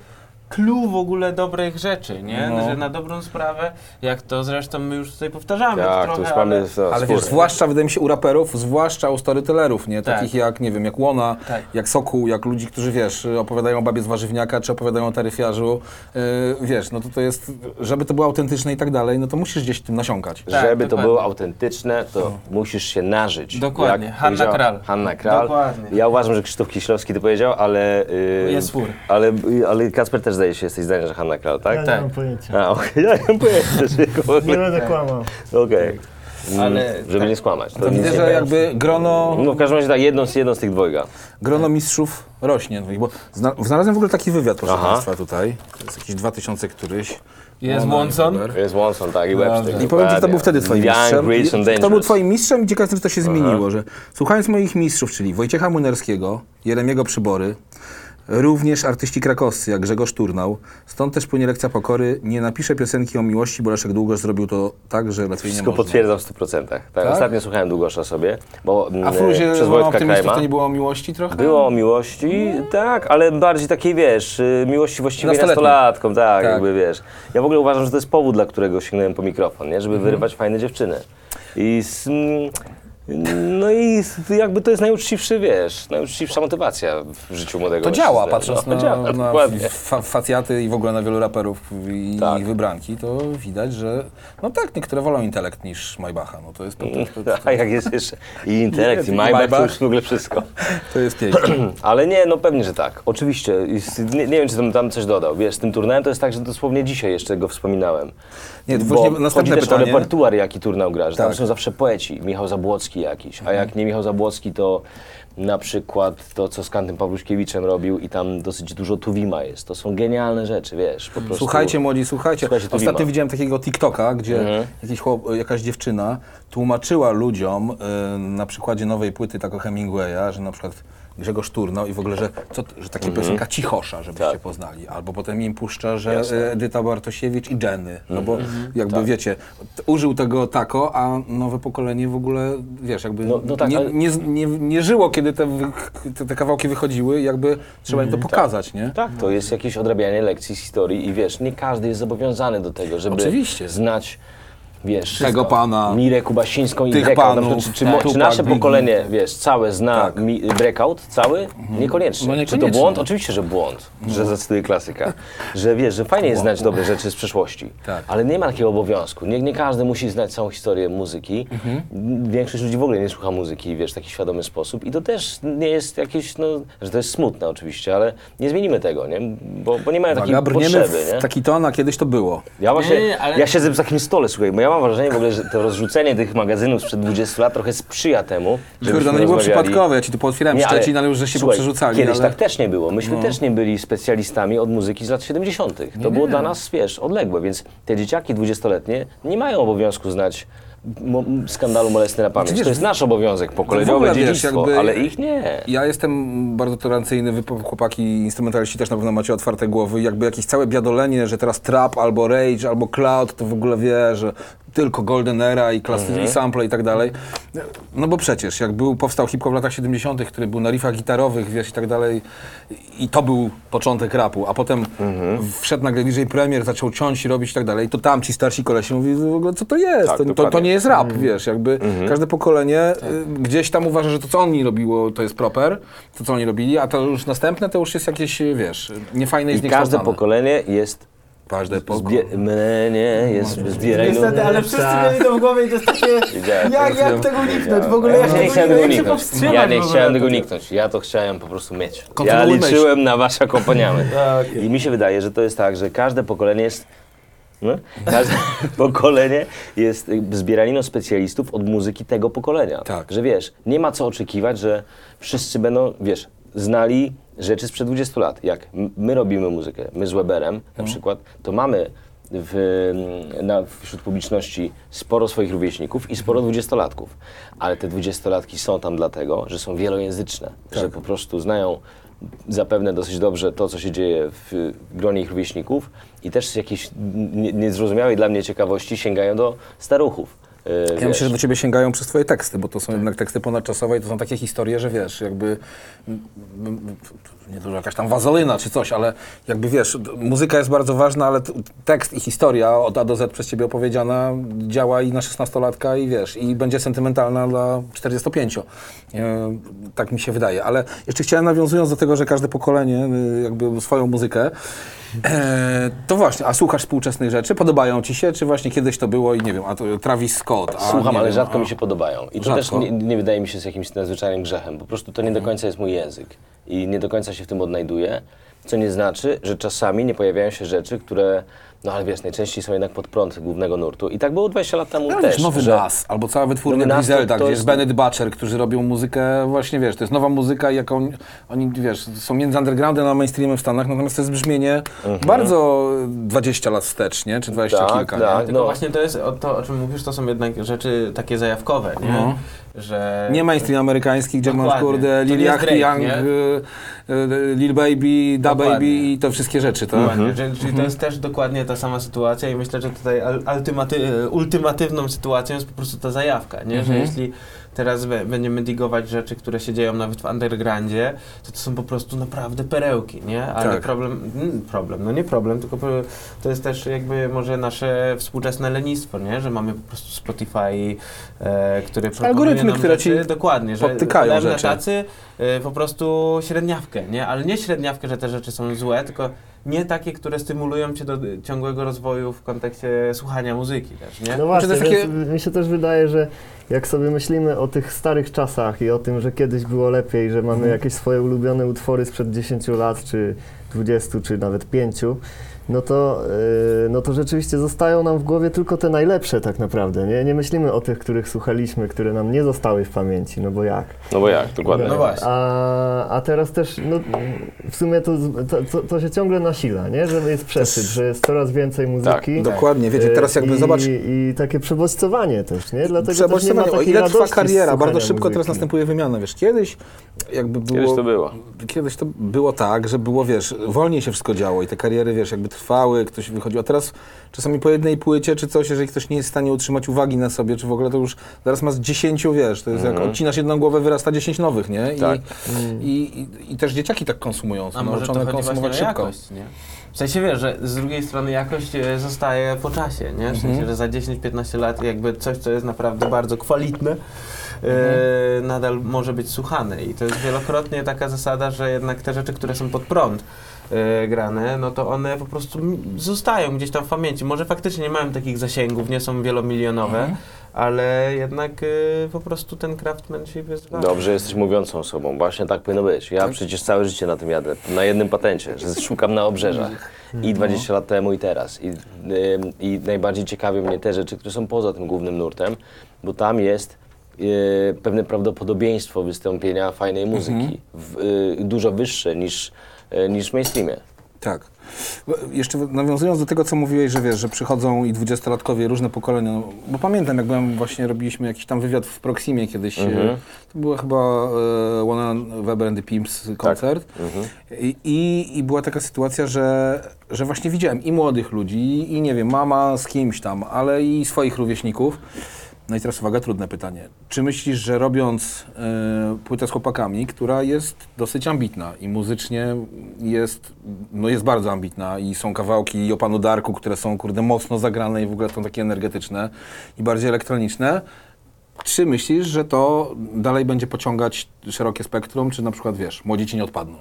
clue w ogóle dobrych rzeczy, nie? No. Że na dobrą sprawę, jak to zresztą my już tutaj powtarzamy Tak, trochę, to już mamy ale... no, Ale wiesz, zwłaszcza wydaje mi się u raperów, zwłaszcza u storytellerów, nie? Tak. Takich jak, nie wiem, jak Łona, Tak. jak Sokół, jak ludzi, którzy, wiesz, opowiadają o babie z warzywniaka, czy opowiadają o taryfiarzu, yy, wiesz, no to to jest, żeby to było autentyczne i tak dalej, no to musisz gdzieś tym nasiąkać. Tak, Żeby to dokładnie. było autentyczne, to musisz się nażyć. Dokładnie. Jak Hanna Kral. Hanna Kral. Dokładnie. Ja uważam, że Krzysztof Kieślowski to powiedział, ale... Yy, Jest swór. Ale, ale Kacper też zdaje się, jesteś zdania, że Hanna Kral, tak? Ja Tak. nie mam pojęcia. A, okej, ja nie mam pojęcia, że w Nie będę kłamał. Okej. Mm, Ale Żeby tak. nie skłamać. To nic widzę, nie że jakby grono, No w każdym razie tak, jedną z, jedną z tych dwojga. grono mistrzów rośnie, bo zna, znalazłem w ogóle taki wywiad, proszę Aha. Państwa, tutaj, to jest jakiś 2000 któryś. Jest i. Huber. Jest Wonson, tak, i Webster. I powiem Ci, kto był wtedy Twoim Young, mistrzem. Grayson, I- Kto był Dangerous. Twoim mistrzem i ciekawe, że to się zmieniło, że słuchając moich mistrzów, czyli Wojciecha Młynarskiego, Jeremiego Przybory, również artyści krakowscy, jak Grzegorz Turnał, stąd też płynie lekcja pokory, nie napiszę piosenki o miłości, bo Leszek Długosz zrobił to tak, że lepiej nie Wszystko można. potwierdzam w 100%. Tak? Tak? Ostatnio słuchałem Długosza sobie, bo mm, A w Fruzie przez Wola Wojtka Optymistów Krajma. to nie było o miłości trochę? Było o miłości, tak, ale bardziej takiej, wiesz, y, miłości właściwie nastolatką, tak, Tak. jakby, wiesz. Ja w ogóle uważam, że to jest powód, dla którego sięgnąłem po mikrofon, nie? Mhm. Żeby wyrywać fajne dziewczyny. I z, mm, no i jakby to jest najuczciwszy, wiesz, najuczciwsza motywacja w życiu młodego To działa, mężczyzny. patrząc no, na, działa, na fa facjaty i w ogóle na wielu raperów i Tak. ich wybranki, to widać, że no tak, niektóre wolą intelekt niż Majbacha, no to jest, to, to, to, A jak jest jeszcze i intelekt, i I Maybach, to Maybach. już w ogóle wszystko. to jest piękne. Ale nie, no pewnie, że tak. Oczywiście. Nie, nie wiem, czy tam, tam coś dodał. Wiesz, z tym turnem to jest tak, że dosłownie dzisiaj jeszcze go wspominałem. Nie, to Bo właśnie następne chodzi też pytanie. o repertuar, jaki turnał gra, że tam Tak. są zawsze poeci. Michał Zabłocki jakiś, a jak nie Michał Zabłocki, to na przykład to, co z Kantem Pawluszkiewiczem robił i tam dosyć dużo Tuwima jest. To są genialne rzeczy, wiesz, po prostu. Słuchajcie młodzi, słuchajcie. Słuchajcie, Ostatnio widziałem takiego TikToka, gdzie Mhm. jakiś chłop, jakaś dziewczyna tłumaczyła ludziom y, na przykładzie nowej płyty tak o Hemingwaya, że na przykład Grzegorz Turnał i w ogóle, że, co, że takie piosenka Cichosza, żebyście Tak. poznali. Albo potem im puszcza, że Jasne. e, Edyta Bartosiewicz i Jenny. No bo jakby Tak. wiecie, użył tego tako, a nowe pokolenie w ogóle, wiesz, jakby No- no tak, nie, ale- nie, nie, nie żyło, kiedy te, te, te kawałki wychodziły, jakby trzeba im to pokazać, nie? Tak, to jest jakieś odrabianie lekcji z historii i wiesz, nie każdy jest zobowiązany do tego, żeby Oczywiście. znać, wiesz, Tego wszystko. pana, Mirę Kubasińską i tych Breakout. Na panów, przykład, czy, tak, czy, czy Tupac, nasze Biggie. pokolenie, wiesz, całe zna Tak. mi, Breakout, cały? Niekoniecznie. No Czy to niekoniecznie. błąd? Oczywiście, że błąd, że zacytuję klasyka. Że wiesz, że fajnie jest znać dobre rzeczy z przeszłości, Tak. ale nie ma takiego obowiązku. Nie, nie każdy musi znać całą historię muzyki. Większość ludzi w ogóle nie słucha muzyki, wiesz, w taki świadomy sposób i to też nie jest jakieś, no, że to jest smutne oczywiście, ale nie zmienimy tego, nie? Bo, bo nie mają takiej Uwaga, brniemy potrzeby, w nie? taki ton, a kiedyś to było. Ja właśnie, Nie, nie, ale- ja siedzę w takim stole, słuchaj, bo ja mam wrażenie w ogóle, że to rozrzucenie tych magazynów sprzed 20 lat trochę sprzyja temu, Kurde, żebyśmy no nie było przypadkowe, ja ci tu pootwierałem Nie, Szczecin, ale już żeście słuchaj, poprzerzucali. Kiedyś ale... No. tak też nie było. Myśmy też nie byli specjalistami od muzyki z lat 70. To było dla nas, wiesz, odległe, więc te dzieciaki dwudziestoletnie nie mają obowiązku znać skandalu molesty na pamięć. wiesz, to jest nasz obowiązek pokoleniowy, wiesz, dziedzictwo, jakby- ale ich nie. Ja jestem bardzo tolerancyjny, wy chłopaki instrumentaliści też na pewno macie otwarte głowy. Jakby jakieś całe biadolenie, że teraz trap albo rage albo cloud, to w ogóle wie, że tylko golden era i klasy Mhm. i sample i tak dalej. No bo przecież, jak był, powstał hip-hop w latach 70., który był na riffach gitarowych, wiesz, i tak dalej, i to był początek rapu, a potem Mhm. wszedł nagle DJ Premier, zaczął ciąć i robić i tak dalej, to tam ci starsi kolesi mówili, w ogóle co to jest? Tak, to, to, to nie jest rap, wiesz, jakby Mhm. każde pokolenie Tak. y, gdzieś tam uważa, że to, co oni robiło, to jest proper, to, co oni robili, a to już następne, to już jest jakieś, y, wiesz, niefajne i I każde pokolenie jest Każde pokolenie. Zbie- mnie jest zbieraj Niestety, ale wszyscy Tak. mieli to w głowie i to jest takie... Jak, jak tego uniknąć? W ogóle Ja jak nie tego chciałem tego się uniknąć. powstrzymać Ja nie ogóle? chciałem tego uniknąć. Ja to chciałem po prostu mieć. Ja Kontynuuj myśl. liczyłem na wasz akompaniament. Okej. I mi się wydaje, że to jest tak, że każde pokolenie jest. No? Każde pokolenie jest y, zbieraniną specjalistów od muzyki tego pokolenia. Tak. Że wiesz, nie ma co oczekiwać, że wszyscy będą, wiesz, znali rzeczy sprzed 20 lat. Jak my robimy muzykę, my z Weberem na przykład, to mamy w, na, wśród publiczności sporo swoich rówieśników i sporo dwudziestolatków. Ale te dwudziestolatki są tam dlatego, że są wielojęzyczne, że po prostu znają zapewne dosyć dobrze to, co się dzieje w gronie ich rówieśników i też z jakiejś nie- niezrozumiałej dla mnie ciekawości sięgają do staruchów. Yy, Ja wiesz. myślę, że do ciebie sięgają przez twoje teksty, bo to są jednak teksty ponadczasowe i to są takie historie, że wiesz, jakby nie że jakaś tam wazelina czy coś, ale jakby wiesz, muzyka jest bardzo ważna, ale tekst i historia od A do Z przez ciebie opowiedziana działa i na 16-latka i wiesz, i będzie sentymentalna dla 45. E, tak mi się wydaje, ale jeszcze chciałem nawiązując do tego, że każde pokolenie y, jakby swoją muzykę, e, to właśnie, a słuchasz współczesnych rzeczy, podobają ci się, czy właśnie kiedyś to było i nie wiem, a to Travis Scott, a Słucham, ale wiem, rzadko a... mi się podobają. I to Rzadko? też nie, nie wydaje mi się z jakimś nadzwyczajnym grzechem. Po prostu to nie do końca jest mój język. I nie do końca się w tym odnajduję. Co nie znaczy, że czasami nie pojawiają się rzeczy, które, no ale wiesz, najczęściej są jednak pod prąd głównego nurtu. I tak było 20 lat temu Ale też. wiesz, nowy że- Nas, albo cała wytwórnia Griselda, gdzie jest- jest Bennett Butcher, którzy robią muzykę, właśnie wiesz, to jest nowa muzyka, jaką oni, wiesz, są między undergroundem a mainstreamem w Stanach, natomiast to jest brzmienie bardzo 20 lat wstecz, nie? Czy 20 Tak, kilka, tak. nie? Tylko No. właśnie to jest, o to o czym mówisz, to są jednak rzeczy takie zajawkowe, nie? No. Że... Nie mainstream amerykański, gdzie masz, Dokładnie. kurde, To Lil Yachty, Drake, Young, y, y, Lil Baby, Da Dokładnie. Baby i te wszystkie rzeczy, tak? Dokładnie, że, czyli to jest też dokładnie ta sama sytuacja i myślę, że tutaj ultimaty, ultimatywną sytuacją jest po prostu ta zajawka, nie? że Mhm. jeśli teraz będziemy digować rzeczy, które się dzieją nawet w undergroundzie, to to są po prostu naprawdę perełki, nie? Ale Tak. problem, problem, no nie problem, tylko to jest też jakby może nasze współczesne lenistwo, nie? Że mamy po prostu Spotify, e, proponuje algorytmy, nam które rzeczy, ci dokładnie, że podtykają rzeczy. tacy e, po prostu średniawkę, nie? Ale nie średniawkę, że te rzeczy są złe, tylko nie takie, które stymulują cię do ciągłego rozwoju w kontekście słuchania muzyki też, nie? No właśnie, takie- mi się też wydaje, że jak sobie myślimy o tych starych czasach i o tym, że kiedyś było lepiej, że mamy Mhm. jakieś swoje ulubione utwory sprzed 10 lat, czy 20, czy nawet 5, no to, yy, no to rzeczywiście zostają nam w głowie tylko te najlepsze tak naprawdę, nie? Nie myślimy o tych, których słuchaliśmy, które nam nie zostały w pamięci, no bo jak? No bo jak, dokładnie. No właśnie. A, a teraz też, no, w sumie to, to, to, to się ciągle nasila, nie? Że jest przesyt, że jest coraz więcej muzyki. Dokładnie, wiecie, teraz jakby I, zobacz, I takie przebodźcowanie też, nie? Dlatego też nie zastanawiam, o ile trwa kariera. Bardzo szybko teraz muzyki. następuje wymiana, wiesz, kiedyś jakby było... Kiedyś to było. Kiedyś to było tak, że było, wiesz, wolniej się wszystko działo i te kariery, wiesz, jakby trwały, ktoś wychodził, a teraz czasami po jednej płycie czy coś, jeżeli ktoś nie jest w stanie utrzymać uwagi na sobie, czy w ogóle to już zaraz ma z dziesięciu, wiesz, to jest jak odcinasz jedną głowę, wyrasta dziesięć nowych, nie? I, Tak. i, i, I też dzieciaki tak konsumują, są A może to nauczone konsumować szybko. jakość, nie? W sensie wiesz, że z drugiej strony jakość e, zostaje po czasie, nie? W Mhm. sensie, że za 10-15 lat jakby coś, co jest naprawdę bardzo kwalitne, Mhm. e, nadal może być słuchane. I to jest wielokrotnie taka zasada, że jednak te rzeczy, które są pod prąd grane, no to one po prostu zostają gdzieś tam w pamięci. Może faktycznie nie mają takich zasięgów, nie są wielomilionowe, Mhm. ale jednak e, po prostu ten craftsmanship jest ważny. Dobrze jesteś mówiącą osobą, właśnie tak powinno być. Ja przecież całe życie na tym jadę, na jednym patencie, że szukam na obrzeżach. I 20 lat temu i teraz. I, ym, I najbardziej ciekawią mnie te rzeczy, które są poza tym głównym nurtem, bo tam jest y, pewne prawdopodobieństwo wystąpienia fajnej muzyki, w, y, dużo wyższe niż, y, niż w mainstreamie. Tak. Jeszcze nawiązując do tego, co mówiłeś, że wiesz, że przychodzą i dwudziestolatkowie, różne pokolenia, no, bo pamiętam, jak byłem, właśnie robiliśmy jakiś tam wywiad w Proximie kiedyś, Mhm. e, to była chyba e, One Weber and the Pimps koncert Mhm. I, i, i była taka sytuacja, że, że właśnie widziałem i młodych ludzi, i nie wiem, mama z kimś tam, ale i swoich rówieśników. No i teraz uwaga, trudne pytanie. Czy myślisz, że robiąc e, płytę z chłopakami, która jest dosyć ambitna i muzycznie jest, no jest bardzo ambitna i są kawałki o Panu Darku, które są kurde mocno zagrane i w ogóle są takie energetyczne i bardziej elektroniczne, czy myślisz, że to dalej będzie pociągać szerokie spektrum, czy na przykład, wiesz, młodzi ci nie odpadną?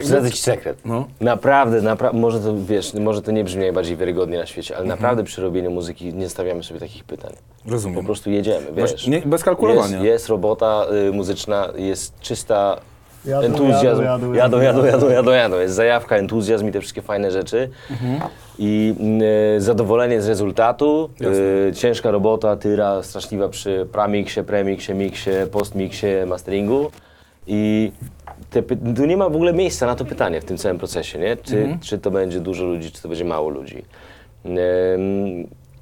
Zdradzę ci sekret. No. Naprawdę, napra- może to wiesz, może to nie brzmi najbardziej wiarygodnie na świecie, ale naprawdę przy robieniu muzyki nie stawiamy sobie takich pytań. Rozumiem. Po prostu jedziemy, wiesz. Nie- bez kalkulowania. Jest, jest robota y, muzyczna, jest czysta Jadą, entuzjazm. jadą, jadą, jadą, jadą, jadą. jadą. Jest zajawka, entuzjazm i te wszystkie fajne rzeczy. Mhm. I y, zadowolenie z rezultatu, y, ciężka robota, tyra straszliwa przy pramiksie, premiksie, miksie, postmiksie, masteringu. I te, tu nie ma w ogóle miejsca na to pytanie w tym całym procesie, nie? Czy, Mhm. czy to będzie dużo ludzi, czy to będzie mało ludzi.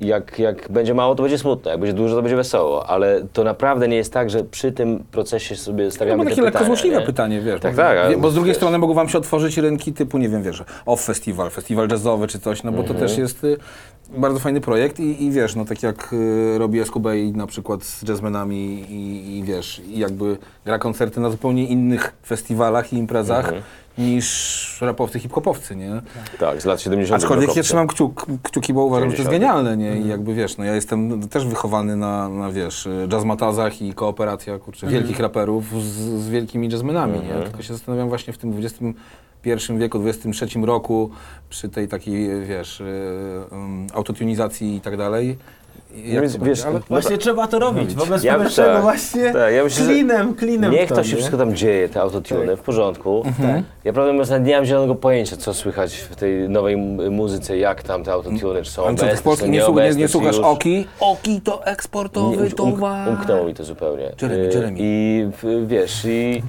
Jak, jak będzie mało, to będzie smutno, jak będzie dużo, to będzie wesoło, ale to naprawdę nie jest tak, że przy tym procesie sobie No stawiamy bo te takie lekko pytania, złośliwe nie? pytanie, wiesz. Tak, bo, tak, Bo z drugiej wiesz. strony mogą wam się otworzyć rynki typu, nie wiem, wiesz, off festiwal, festiwal jazzowy czy coś, no bo Mhm. to też jest y, bardzo fajny projekt i, i wiesz, no tak jak y, robi Escubey na przykład z jazzmenami i, i wiesz, i jakby gra koncerty na zupełnie innych festiwalach i imprezach Mhm. niż rapowcy, hip-hopowcy, nie? Tak, z lat 70. Aczkolwiek ja trzymam kciuk, kciuki, bo uważam, że to jest 90. genialne, nie? I jakby wiesz, no ja jestem też wychowany na, na wiesz, jazzmatazach i kooperacja, kurczę, wielkich raperów z, z wielkimi jazzmenami, nie? Tylko się zastanawiam właśnie w tym XXI wieku, XXIII roku, przy tej takiej, wiesz, y, autotunizacji i tak dalej. Jak Więc to wiesz? Ale Właśnie trzeba to robić, wobec Ja- powyższego tak, właśnie tak, ja myślę, klinem, klinem Niech w to się nie? wszystko tam dzieje, te autotune, w porządku. Mhm. Ja prawdę mówiąc nie mam zielonego pojęcia, co słychać w tej nowej muzyce, jak tam te autotune, czy są co, obecne, w Polsce czy nie, nie, nie słuchasz już- Oki? Oki to eksportowy Nie, um, towar. umknęło mi to zupełnie. Jeremy, Y, Jeremy. I w- wiesz, i,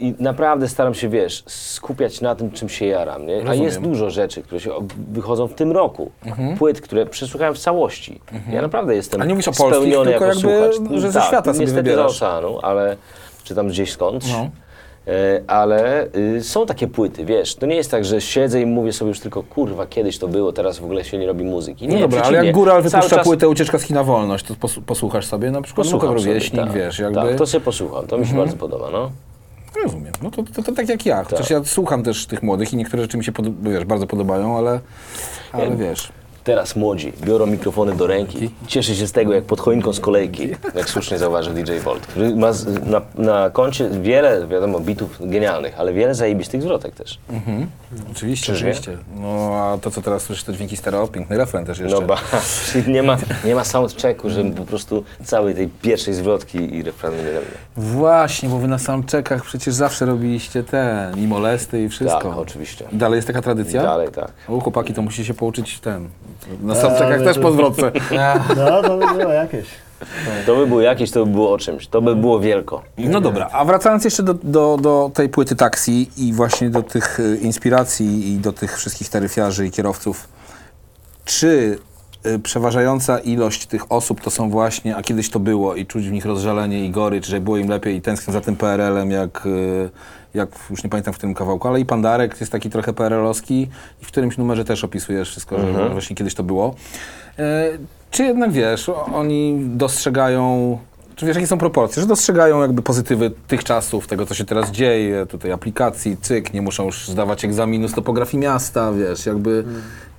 i naprawdę staram się, wiesz, skupiać na tym, czym się jaram, nie? A Rozumiem. jest dużo rzeczy, które się wychodzą w tym roku. Płyt, które przesłuchałem w całości. Ja naprawdę jestem A nie mówisz o polskich, spełniony tylko jako jakby, słuchacz. że ze tak, świata sobie niestety wybierasz. z oceanu, ale czy tam gdzieś skądś. No. E, ale y, są takie płyty, wiesz, to nie jest tak, że siedzę i mówię sobie już tylko, kurwa, kiedyś to było, teraz w ogóle się nie robi muzyki. Nie, No dobra, ale przeciwnie. jak Góral Cały wypuszcza czas płytę Ucieczka z China Wolność, to pos- posłuchasz sobie na przykład Posłucham Luka sobie, Rówieśnik, tak, wiesz, jakby... Mhm. Tak, to sobie posłucham, to mi się bardzo podoba, no. Rozumiem. No to, to, to tak jak ja. Chociaż Tak. ja słucham też tych młodych i niektóre rzeczy mi się pod, wiesz, bardzo podobają, ale, ale wiesz. Teraz młodzi biorą mikrofony do ręki, cieszy się z tego jak pod choinką z kolejki, jak słusznie zauważył DJ Volt, który ma z, na, na koncie wiele, wiadomo, bitów genialnych, ale wiele zajebistych zwrotek też. Oczywiście, Czyż nie? oczywiście. No a to, co teraz słyszysz, to dźwięki stereo, piękny refren też jeszcze. No ba, czyli nie ma, nie ma soundchecku, żeby po prostu całej tej pierwszej zwrotki i refrenu nie robię. Właśnie, bo wy na soundcheckach przecież zawsze robiliście te i molesty i wszystko. Tak, oczywiście. Dalej jest taka tradycja? dalej tak. O, chłopaki, to musi się pouczyć ten. Na soundcheckach ale też po zwrotce. No, to by było jakieś. To by było jakieś, to by było o czymś, to by było wielko. No dobra, a wracając jeszcze do, do, do tej płyty taksi i właśnie do tych y, inspiracji i do tych wszystkich taryfiarzy i kierowców, czy y, przeważająca ilość tych osób to są właśnie, a kiedyś to było i czuć w nich rozżalenie i gorycz, że było im lepiej i tęsknią za tym PRL-em, jak, y, jak już nie pamiętam w którym kawałku, ale i Pandarek jest taki trochę PRL-owski i w którymś numerze też opisujesz wszystko, że właśnie kiedyś to było. Y, czy jednak wiesz, oni dostrzegają czy wiesz, jakie są proporcje? Że dostrzegają jakby pozytywy tych czasów, tego, co się teraz dzieje, tutaj aplikacji, cyk, nie muszą już zdawać egzaminu z topografii miasta, wiesz, jakby...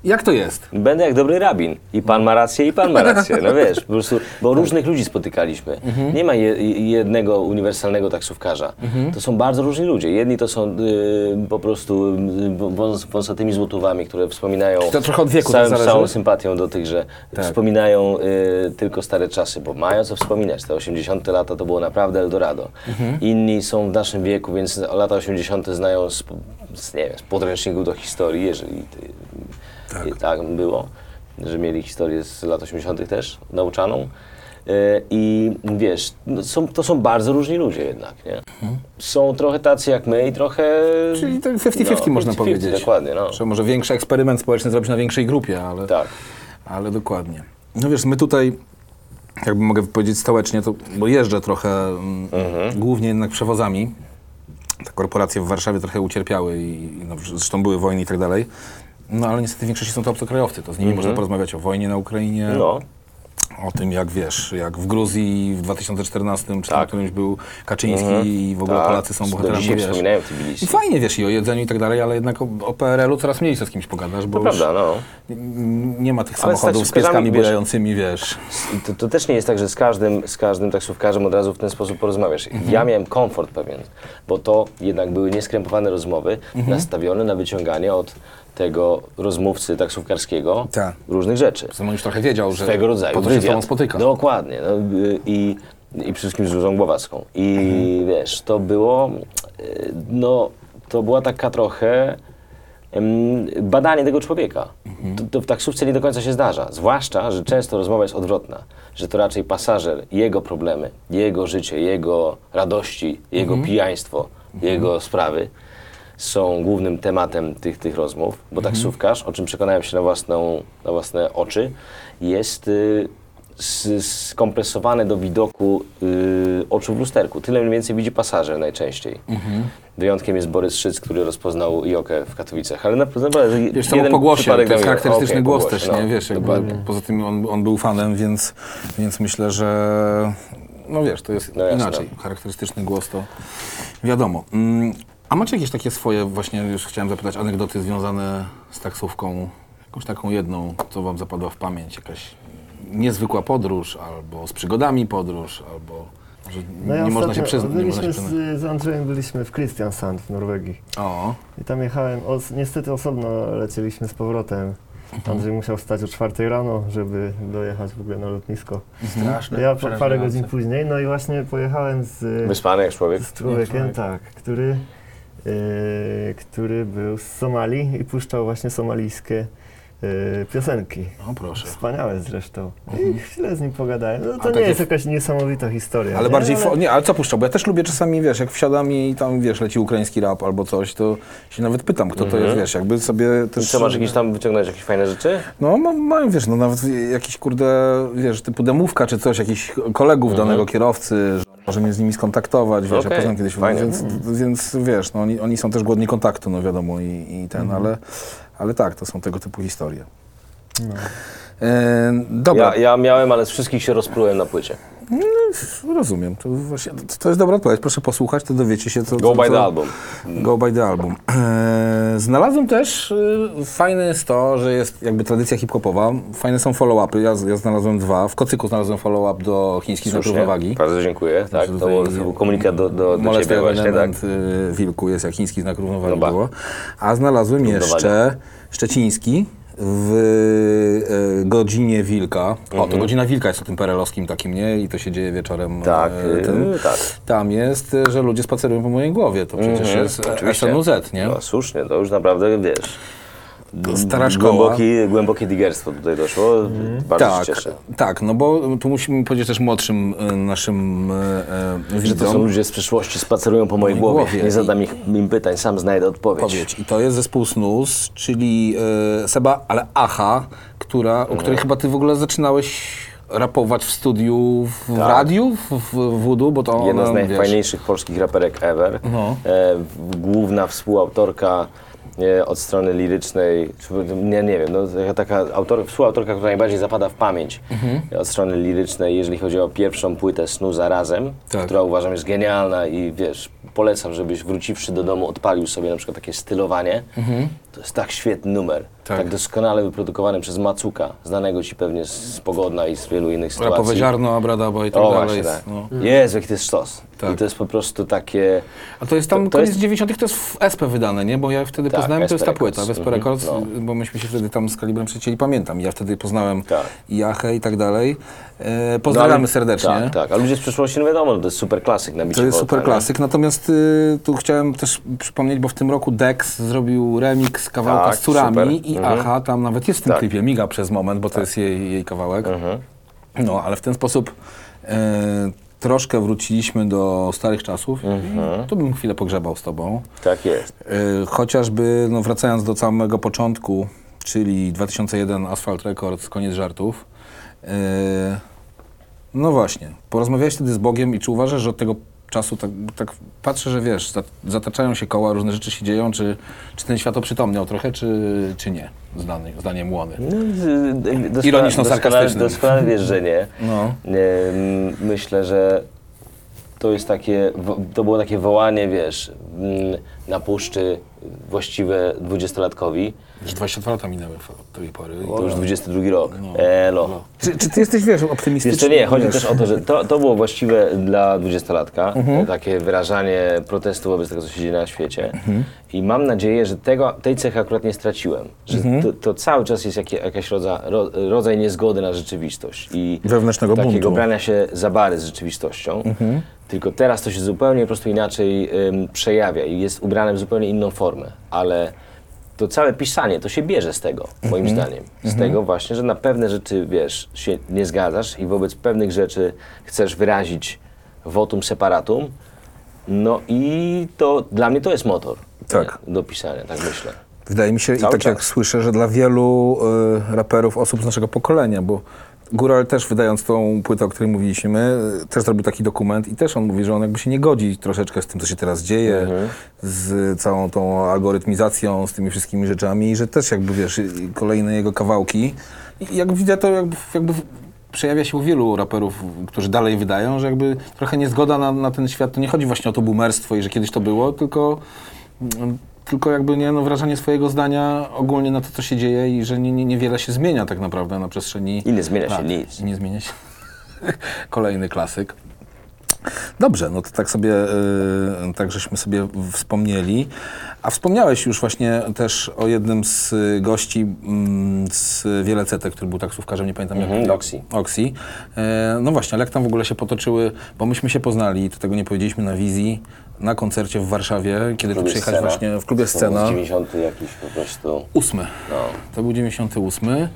Jak to jest? Będę jak dobry rabin. I pan ma rację, i pan ma rację. No wiesz, po prostu, bo różnych ludzi spotykaliśmy. Nie ma je, jednego uniwersalnego taksówkarza. To są bardzo różni ludzie. Jedni to są y, po prostu y, wąs, wąsatymi złotówami, które wspominają To trochę od wieku z całym, zależy? całą sympatią do tych, że Tak. wspominają y, tylko stare czasy, bo mają co wspominać. Te 80 lata to było naprawdę Eldorado. Inni są w naszym wieku, więc lata 80 znają z, z, nie wiem, z podręczników do historii, jeżeli ty, tak. I tak było, że mieli historię z lat 80. też nauczaną. E, I wiesz, no są, to są bardzo różni ludzie jednak, nie? Są trochę tacy jak my i trochę... Czyli tak 50-50 no, można 50-50, powiedzieć. Dokładnie, no. Że może większy eksperyment społeczny zrobić na większej grupie, ale, Tak. ale dokładnie. No wiesz, my tutaj, jakby mogę powiedzieć stołecznie, to, bo jeżdżę trochę, mm, Mhm. głównie jednak przewozami. Te korporacje w Warszawie trochę ucierpiały i, i no, zresztą były wojny i tak dalej. No ale niestety w większości są to obcokrajowcy, to z nimi można porozmawiać o wojnie na Ukrainie, Mhm. No, o tym jak wiesz, jak w Gruzji w 2014 czy Tak. którymś był Kaczyński i w ogóle tak. Polacy są bohaterami, wiesz. wspominają I Tbilisi. fajnie, wiesz, i o jedzeniu i tak dalej, ale jednak o, o PRL-u coraz mniej co z kimś pogadasz, bo To prawda, no. nie ma tych Ale z samochodów z pieskami wiesz- bujającymi, wiesz. I To, to też nie jest tak, że z każdym, z każdym taksówkarzem od razu w ten sposób porozmawiasz. Mhm. Ja miałem komfort pewien, bo to jednak były nieskrępowane rozmowy, Mhm. nastawione na wyciąganie od tego rozmówcy taksówkarskiego Tak. różnych rzeczy. Zresztą już trochę wiedział, że swego rodzaju po co się z tobą spotyka. Dokładnie. No, i, I przede wszystkim z Różą Głowacką. I Mhm. wiesz, to było, y, no, to była taka trochę em, badanie tego człowieka. Mhm. To, to w taksówce nie do końca się zdarza. Zwłaszcza, że często rozmowa jest odwrotna. Że to raczej pasażer, jego problemy, jego życie, jego radości, jego Mhm. pijaństwo, jego sprawy są głównym tematem tych, tych rozmów, bo Mhm. taksówkarz, o czym przekonałem się na, własną, na własne oczy, jest y, skompresowany do widoku y, oczu w lusterku. Tyle mniej więcej widzi pasażer najczęściej. Mhm. Wyjątkiem jest Borys Szyc, który rozpoznał Jokę w Katowicach, ale naprawdę Wiesz, jeden po głosie, to jest charakterystyczny po głos też, nie? no, Wiesz, jakby, poza tym on, on był fanem, więc, więc myślę, że no wiesz, to jest No inaczej. Charakterystyczny głos to wiadomo. A macie jakieś takie swoje, właśnie już chciałem zapytać, anegdoty związane z taksówką? Jakąś taką jedną, co wam zapadła w pamięć? Jakaś niezwykła podróż, albo z przygodami podróż, albo że No ja nie, można się ostatnio przyznać, nie można się przyznać. z, z Andrzejem byliśmy w Kristiansand w Norwegii. O, I tam jechałem, os, niestety osobno lecieliśmy z powrotem. Mhm. Andrzej musiał wstać o czwartej rano, żeby dojechać w ogóle na lotnisko. Straszne. Ja po, parę przerażające. godzin później, no i właśnie pojechałem z, Wyspany jak człowiek. z człowiekiem, człowiek. tak, który, który był z Somalii i puszczał właśnie somalijskie e, piosenki. o proszę. Wspaniałe zresztą. I chwilę z nim pogadałem. No, A to nie takie jest jakaś niesamowita historia. Ale nie? bardziej, fo- nie, ale co puszczał? Bo ja też lubię czasami, wiesz, jak wsiadam i tam, wiesz, leci ukraiński rap albo coś, to się nawet pytam, kto to jest, wiesz, jakby sobie I też... co, masz jakieś tam wyciągnąć jakieś fajne rzeczy? No, ma- mają, wiesz, no nawet jakiś, kurde, wiesz, typu demówka czy coś, jakichś kolegów danego kierowcy, że może mnie z nimi skontaktować, wiesz, ja Okej, poznam kiedyś, więc, więc, wiesz, no oni, oni są też głodni kontaktu, no wiadomo, i, i ten, ale, ale tak, to są tego typu historie. No. E, dobra, Ja, ja miałem, ale z wszystkich się rozprułem na płycie. Rozumiem, to, właśnie, to, jest dobra odpowiedź, proszę posłuchać, to dowiecie się, co... Go co, by the album. Go by the album. Eee, znalazłem też, y, fajne jest to, że jest jakby tradycja hip-hopowa. Fajne są follow-upy. Ja, ja znalazłem dwa. W Kocyku znalazłem follow-up do chińskich znaków równowagi. Bardzo dziękuję. Tak, to, był- komunikat do, do, do ciebie właśnie, tak. y, wilku jest jak chiński znak równowagi No było. A znalazłem jeszcze szczeciński w y, godzinie wilka. O, Mhm. to godzina wilka jest o tym perelowskim takim, nie? I to się dzieje wieczorem. Tak, e, tym. tak. Tam jest, że ludzie spacerują po mojej głowie. To przecież Mhm, jest oczywiście. SNUZ, nie? No słusznie, to już naprawdę wiesz. Stara szkoła. Głęboki, głębokie digerstwo tutaj doszło. Bardzo Tak, się cieszę. tak, no bo tu musimy powiedzieć też młodszym e, naszym e, e, Że to są ludzie z przyszłości, spacerują po mojej głowie. głowie. Nie zadam ich, im pytań, sam znajdę odpowiedź. Powiedz. I to jest zespół Snus, czyli e, Seba, ale Aha, która, o której chyba ty w ogóle zaczynałeś rapować w studiu, w Tak. radiu, w, w Voodoo, bo to Jedna z wiesz, najfajniejszych polskich raperek ever. No. E, w- główna współautorka od strony lirycznej, czy, nie, nie wiem, no, taka- autor, współautorka, która najbardziej zapada w pamięć Mhm. od strony lirycznej, jeżeli chodzi o pierwszą płytę Snu zarazem, Tak. która uważam jest genialna i wiesz, polecam, żebyś wróciwszy do domu odpalił sobie na przykład takie stylowanie. To jest tak świetny numer, Mhm. Tak. tak, doskonale wyprodukowany przez Macuka, znanego ci pewnie z Pogodna i z wielu innych sytuacji. Rapowe ziarno, abradaba i tak O dalej. właśnie, tak. No. Jezu, jaki to jest sztos. Tak. I to jest po prostu takie... A to jest tam To- to koniec jest- 90 to jest w SP wydane, nie? Bo ja wtedy Tak, poznałem, to jest ta SP płyta, Records. Vespa Mhm, Records, no. bo myśmy się wtedy tam z Kalibrem przecięli, pamiętam. Ja wtedy poznałem Tak. i Achę i tak dalej. E, pozdrawiamy No, ale- serdecznie. Tak, tak. A ludzie z przyszłości, no wiadomo, to jest super klasyk na To jest super klasyk, natomiast y, tu chciałem też przypomnieć, bo w tym roku Dex zrobił remix kawałka Tak, z córami super. i Mhm. Aha tam nawet jest w tym Tak. klipie, miga przez moment, bo to jest jej, jej kawałek. Mhm. No, ale w ten sposób e, troszkę wróciliśmy do starych czasów. Mhm. Tu bym chwilę pogrzebał z tobą. Tak jest. E, chociażby, no wracając do samego początku, czyli 2001 Asphalt Records, koniec żartów. E, no właśnie, porozmawiałeś wtedy z Bogiem i czy uważasz, że od tego czasu tak, tak patrzę, że wiesz, za- zataczają się koła, różne rzeczy się dzieją, czy, czy ten świat oprzytomniał trochę, czy, czy nie, zdanie, zdaniem Łony? No, z- doskonale- Ironiczno-sarkastycznym. Doskonale, wiesz, że nie. No. Myślę, że to jest takie, to było takie wołanie, wiesz, mm, na puszczy właściwe dwudziestolatkowi. Już 22 lata minęły od tej pory. To już 22 rok. Elo. Czy, czy ty jesteś, wiesz, optymistyczny? Co, nie, chodzi Wiesz, też o to, że to, to było właściwe dla dwudziestolatka, Mhm. takie wyrażanie protestu wobec tego, co się dzieje na świecie. Mhm. I mam nadzieję, że tego, tej cechy akurat nie straciłem. Że Mhm. to, to cały czas jest jakie, jakaś rodza, ro, rodzaj niezgody na rzeczywistość. I Wewnętrznego takiego buntu. brania się za bary z rzeczywistością. Mhm. Tylko teraz to się zupełnie po prostu inaczej ym, przejawia i jest ubrane w zupełnie inną formę. Ale to całe pisanie, to się bierze z tego, moim Mhm. zdaniem. Z tego właśnie, że na pewne rzeczy, wiesz, się nie zgadzasz i wobec pewnych rzeczy chcesz wyrazić votum separatum. No i to dla mnie to jest motor Tak. nie, do pisania, tak myślę. Wydaje mi się, i Cały tak jak czas. słyszę, że dla wielu y, raperów, osób z naszego pokolenia, bo Góral też wydając tą płytę, o której mówiliśmy, też zrobił taki dokument i też on mówi, że on jakby się nie godzi troszeczkę z tym, co się teraz dzieje, Mhm. z całą tą algorytmizacją, z tymi wszystkimi rzeczami i że też jakby, wiesz, kolejne jego kawałki, i jak widzę to jakby, jakby przejawia się u wielu raperów, którzy dalej wydają, że jakby trochę niezgoda na, na ten świat, to nie chodzi właśnie o to boomerstwo i że kiedyś to było, tylko mm, tylko jakby nie, no, wrażenie swojego zdania ogólnie na to, co się dzieje i że nie, nie, niewiele się zmienia tak naprawdę na przestrzeni I nie zmienia się lat. nic. I nie zmienia się. Kolejny klasyk. Dobrze, no to tak sobie, yy, tak żeśmy sobie wspomnieli. A wspomniałeś już właśnie też o jednym z gości mm, z Wielecete, który był taksówkarzem, nie pamiętam Mhm, jak. Oxy. Oxy. E, no właśnie, ale jak tam w ogóle się potoczyły, bo myśmy się poznali, to tego nie powiedzieliśmy na wizji, na koncercie w Warszawie, kiedy tu klubie przyjechałeś Scena. właśnie w klubie To Scena. był 90 jakiś po prostu. Ósmy. No. To był 98. Eee,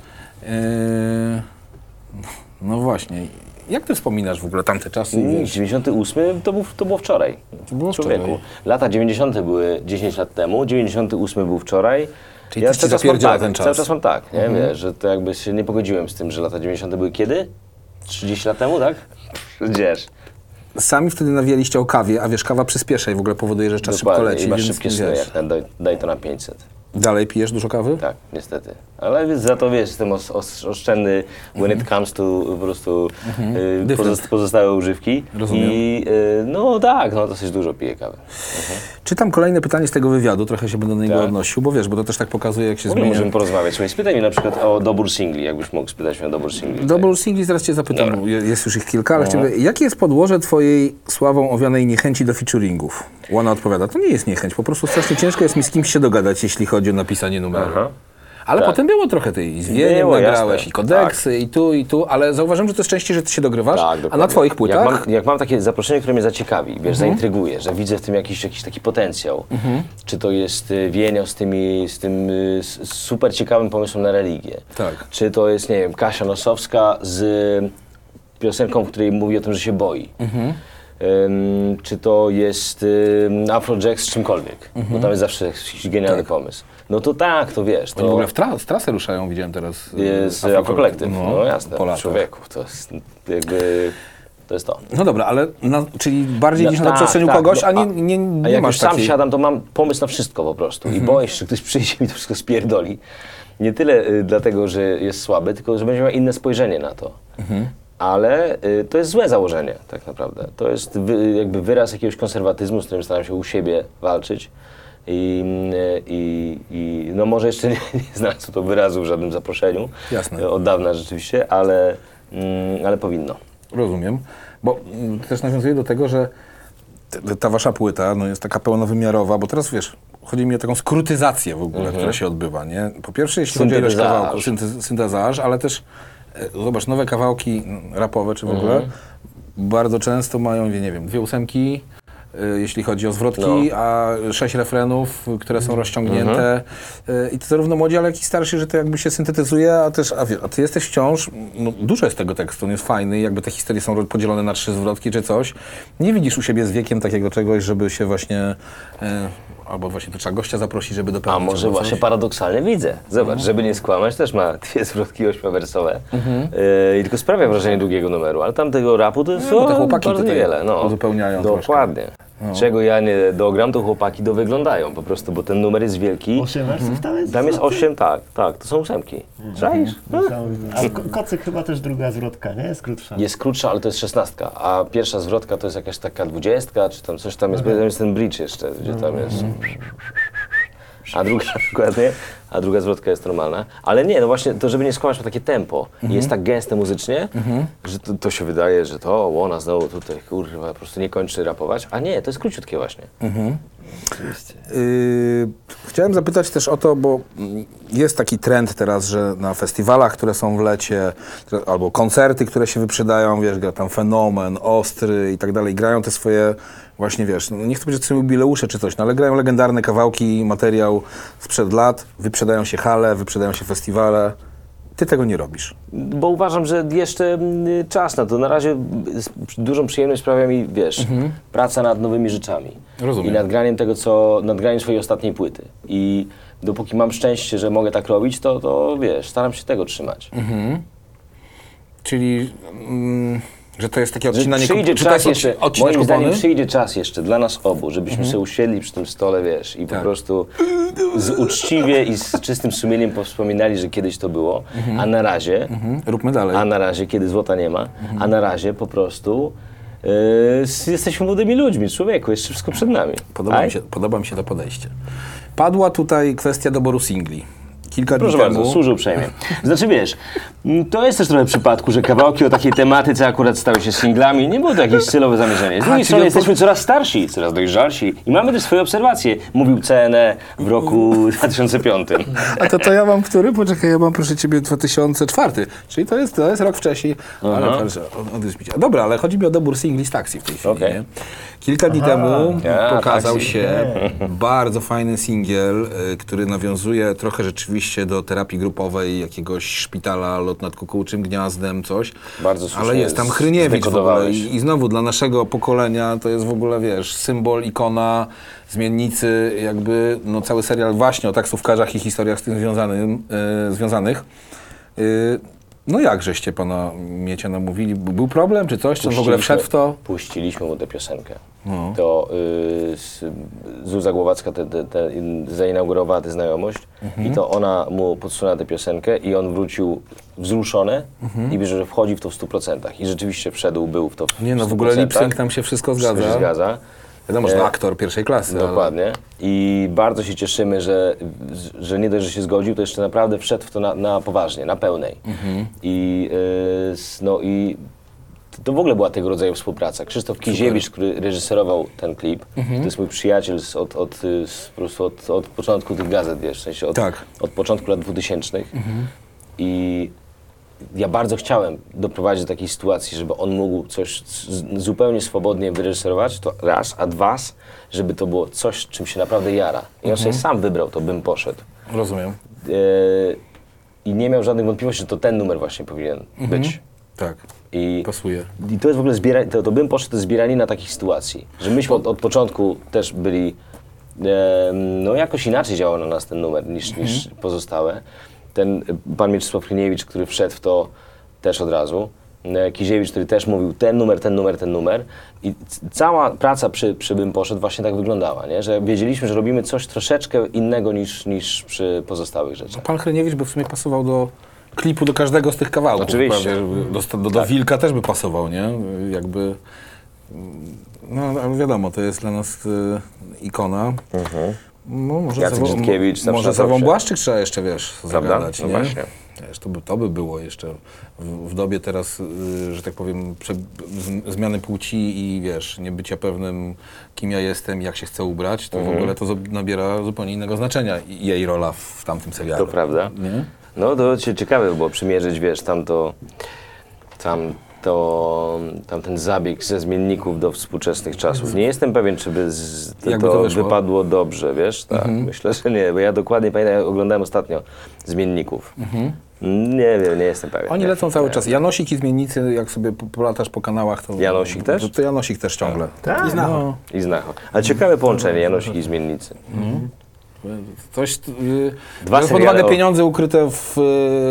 no właśnie. Jak ty wspominasz w ogóle tamte czasy? Mm, Wiesz, 98 to, był, to było wczoraj. To było Człowieku. wczoraj. Lata 90 były 10 lat temu, 98 był wczoraj. Czyli ci cały czas mam tak, ten czas. Cały czas mam tak, nie? Wiesz, że to jakby się nie pogodziłem z tym, że lata 90 były kiedy? 30 lat temu, tak? Gdzież? Sami wtedy nawijaliście o kawie, a wiesz, kawa przyspiesza i w ogóle powoduje, że czas szybko leci. I masz szybkie sny, jak ten, daj, daj to na 500. Dalej pijesz dużo kawy? Tak, niestety. Ale za to wiesz, jestem os, os, oszczędny when it comes to po prostu y, Different. pozost, pozostałe używki. Rozumiem. I y, no tak, no dosyć dużo piję kawy. Czytam kolejne pytanie z tego wywiadu, trochę się będę do niego Tak. odnosił, bo wiesz, bo to też tak pokazuje, jak się zmienia. możemy porozmawiać. Spytaj mnie na przykład o dobór singli, jakbyś mógł spytać mnie o dobór singli. Double singli zaraz cię zapytam, Dobra. jest już ich kilka, ale chciałbym, jakie jest podłoże twojej sławą owianej niechęci do featuringów? Łana odpowiada, to nie jest niechęć, po prostu strasznie ciężko jest mi z kimś się dogadać, jeśli chodzi o napisanie numeru. Aha. Ale Tak. potem było trochę tej z Było, nagrałeś jasne. i kodeksy i tu i tu, ale zauważyłem, że to jest częściej, że ty się dogrywasz, a na twoich płytach... Mhm. Jak mam, jak mam takie zaproszenie, które mnie zaciekawi, wiesz, zaintryguje, że widzę w tym jakiś, jakiś taki potencjał. Czy to jest y, Wienio z, tymi, z tym y, s- s- super ciekawym pomysłem na religię. Tak. Czy to jest, nie wiem, Kasia Nosowska z y, piosenką, w której mówi o tym, że się boi. Mhm. Czy to jest Afrojack z czymkolwiek, Mhm. bo tam jest zawsze jakiś genialny pomysł. No to tak, to wiesz. To Oni w ogóle w, tra- w trasę ruszają, widziałem teraz. jest Afro Afrokolektyw. No, no, jasne, po człowieku. To jest jakby, to jest to. No dobra, ale na, czyli bardziej No, niż na tak, przestrzeniu tak, kogoś, no, a nie, nie, nie A jak masz już sam takiej... siadam, to mam pomysł na wszystko po prostu i boję się, że ktoś przyjdzie i mi to wszystko spierdoli. Nie tyle y, dlatego, że jest słaby, tylko że będzie miał inne spojrzenie na to. Ale y, to jest złe założenie tak naprawdę. To jest jakby wyraz jakiegoś konserwatyzmu, z którym staram się u siebie walczyć. I, y, i, i no może jeszcze nie, nie znalazł to wyrazu w żadnym zaproszeniu. Jasne. y, Od dawna rzeczywiście, ale, mm, ale powinno. Rozumiem, bo mm, też nawiązuję do tego, że ta wasza płyta no, jest taka pełnowymiarowa, bo teraz wiesz, chodzi mi o taką skrutyzację w ogóle, która się odbywa, nie? Po pierwsze, jeśli chodzi o ilość Syntezaż. kawałków, synte- syntezaż, ale też zobacz, nowe kawałki rapowe czy w ogóle bardzo często mają, nie wiem, dwie ósemki, e, jeśli chodzi o zwrotki, No. a sześć refrenów, które są rozciągnięte. Y, I to zarówno młodzi, ale jak i starsi, że to jakby się syntetyzuje, a też, a, a ty jesteś wciąż, no, dużo jest tego tekstu, on jest fajny, jakby te historie są podzielone na trzy zwrotki czy coś. Nie widzisz u siebie z wiekiem takiego czegoś, żeby się właśnie, e, albo właśnie to trzeba gościa zaprosić, żeby A dopełnić. może albo właśnie coś. paradoksalnie widzę. Zobacz, żeby nie skłamać, też ma dwie zwrotki ośmiowersowe. Yy, I tylko sprawia wrażenie długiego numeru, ale tam tego rapu to jest No, bo te o, chłopaki bardzo niewiele. No. uzupełniają troszkę. Dokładnie. Czego ja nie dogram, to chłopaki dowyglądają po prostu, bo ten numer jest wielki. Osiem wersów tam jest? Tam jest osiem, tak, tak, to są ósemki. Czaisz? Niesamowite. A ko- kocyk chyba też druga zwrotka, nie? Jest krótsza. Jest krótsza, ale to jest szesnastka, a pierwsza zwrotka to jest jakaś taka dwudziestka, czy tam coś tam jest, tam jest ten bridge jeszcze, gdzie tam jest... A druga, dokładnie, a druga zwrotka jest normalna. Ale nie, no właśnie to, żeby nie skłamać, ma takie tempo i jest tak gęste muzycznie, że to, to się wydaje, że to Łona znowu tutaj, kurwa, po prostu nie kończy rapować. A nie, to jest króciutkie właśnie. Yy, chciałem zapytać też o to, bo jest taki trend teraz, że na festiwalach, które są w lecie, albo koncerty, które się wyprzedają, wiesz, gra tam Fenomen, Ostry i tak dalej, grają te swoje właśnie, wiesz, no nie chcę powiedzieć, że są jubileusze czy coś, no ale grają legendarne kawałki, materiał sprzed lat, wyprzedają się hale, wyprzedają się festiwale. Ty tego nie robisz. Bo uważam, że jeszcze mm, czas na to. Na razie z- dużą przyjemność sprawia mi, wiesz, praca nad nowymi rzeczami. Rozumiem. I nad graniem tego, co, nad graniem swojej ostatniej płyty. I dopóki mam szczęście, że mogę tak robić, to, to wiesz, staram się tego trzymać. Czyli, mm, że to jest takie odcinanie przyjdzie czy czas jeszcze, moim zdaniem kupony? przyjdzie czas jeszcze dla nas obu, żebyśmy sobie usiedli przy tym stole, wiesz, i po Tak. prostu z uczciwie i z czystym sumieniem powspominali, że kiedyś to było, a na razie, Mhm, Róbmy dalej. a na razie, kiedy złota nie ma, a na razie po prostu yy, jesteśmy młodymi ludźmi, człowieku, jeszcze wszystko przed nami. Podoba Aj? mi, się, podoba mi się to podejście. Padła tutaj kwestia doboru singli. Kilka Proszę dni bardzo, temu. służę uprzejmie. Znaczy wiesz, to jest też trochę przypadku, że kawałki o takiej tematyce akurat stały się singlami. Nie było to jakieś celowe zamierzenie. Z drugiej strony jesteśmy coraz starsi, coraz dojrzalsi i mamy też swoje obserwacje. Mówił CNE w roku 2005. A to, to ja mam który? Poczekaj, ja mam proszę ciebie 2004. Czyli to jest, to jest rok wcześniej. Ale proszę, od, od zbicia. Dobra, ale chodzi mi o dobór singli z taksji w tej chwili. Nie? Kilka dni temu Ja, pokazał taksi. się bardzo fajny singiel, y, który nawiązuje trochę rzeczywiście do terapii grupowej, jakiegoś szpitala, lot nad kukułczym gniazdem, coś. Bardzo słusznie Ale jest tam Hryniewicz w ogóle. I, I znowu dla naszego pokolenia to jest w ogóle, wiesz, symbol, ikona, zmiennicy, jakby no, cały serial właśnie o taksówkarzach i historiach z tym związanym, e, związanych. E, no jak żeście pana Miecia namówili? Był problem czy coś? Czy on w ogóle wszedł w to? Puściliśmy mu tę piosenkę. No. To y, Zuza Głowacka te, te, te, in- zainaugurowała tę znajomość Mhm. i to ona mu podsunęła tę piosenkę i on wrócił wzruszony Mhm. i bierze, że wchodzi w to w 100%. I rzeczywiście wszedł, był w to w Nie no, w 100%. ogóle lip sync tam się wszystko Wszystko zgadza. się zgadza. Wiadomo, że E, aktor pierwszej klasy. ale- Dokładnie. I bardzo się cieszymy, że, że nie dość, że się zgodził, to jeszcze naprawdę wszedł w to na, na poważnie, na pełnej. Mhm. I, y, no, i to w ogóle była tego rodzaju współpraca. Krzysztof Kiziewicz, który reżyserował ten klip, Mhm. to jest mój przyjaciel z, od, od, y, z, po prostu od, od początku tych gazet, wiesz, w sensie od, Tak. Mhm. od początku lat 2000. I ja bardzo chciałem doprowadzić do takiej sytuacji, żeby on mógł coś zupełnie swobodnie wyreżyserować, to raz, a dwa, żeby to było coś, czym się naprawdę jara. I on Mhm. sobie sam wybrał, to bym poszedł. Rozumiem. E, I nie miał żadnych wątpliwości, że to ten numer właśnie powinien Mhm. być. Tak, I, pasuje. I to jest w ogóle zbieranie, to, to bym poszedł, to zbieranina takich sytuacji. Że myśmy od, od początku też byli, e, no jakoś inaczej działał na nas ten numer niż, niż pozostałe. Ten pan Mieczysław Chryniewicz, który wszedł w to też od razu. e, Kiziewicz, który też mówił ten numer, ten numer, ten numer. I cała praca przy, przy Bym Poszedł właśnie tak wyglądała, nie? że wiedzieliśmy, że robimy coś troszeczkę innego niż, niż przy pozostałych rzeczach. Pan Hryniewicz by w sumie pasował do klipu do każdego z tych kawałków. Oczywiście. Prawie, do, do, do Wilka też by pasował, nie? Jakby... No, ale wiadomo, to jest dla nas y, ikona. No, może Jacek Żydkiewicz zawsze Może na za topsie. Błaszczyk trzeba jeszcze, wiesz, Prawda? zagadać, No nie? właśnie. Wiesz, to, by, to by było jeszcze w, w dobie teraz, y, że tak powiem, prze, z, zmiany płci i wiesz, nie bycia pewnym, kim ja jestem, jak się chcę ubrać, to Mhm. w ogóle to nabiera zupełnie innego znaczenia jej rola w tamtym serialu. To prawda. Nie? No to cie- ciekawe by było przymierzyć, wiesz, tam to, tam to, tam ten zabieg ze zmienników do współczesnych czasów. Nie jestem pewien, czy by z, to, to, wypadło dobrze, wiesz? Tak, myślę, że nie, bo ja dokładnie pamiętam, jak oglądałem ostatnio zmienników. Nie wiem, nie jestem pewien. Oni nie. lecą cały Nie. czas. Janosik i zmiennicy, jak sobie po- polatasz po kanałach, to... Janosik też? To, to Janosik też ciągle. Tak? No, I znacho. Ale ciekawe połączenie, Janosik i zmiennicy. Coś... Dwa biorąc pod uwagę pieniądze ukryte w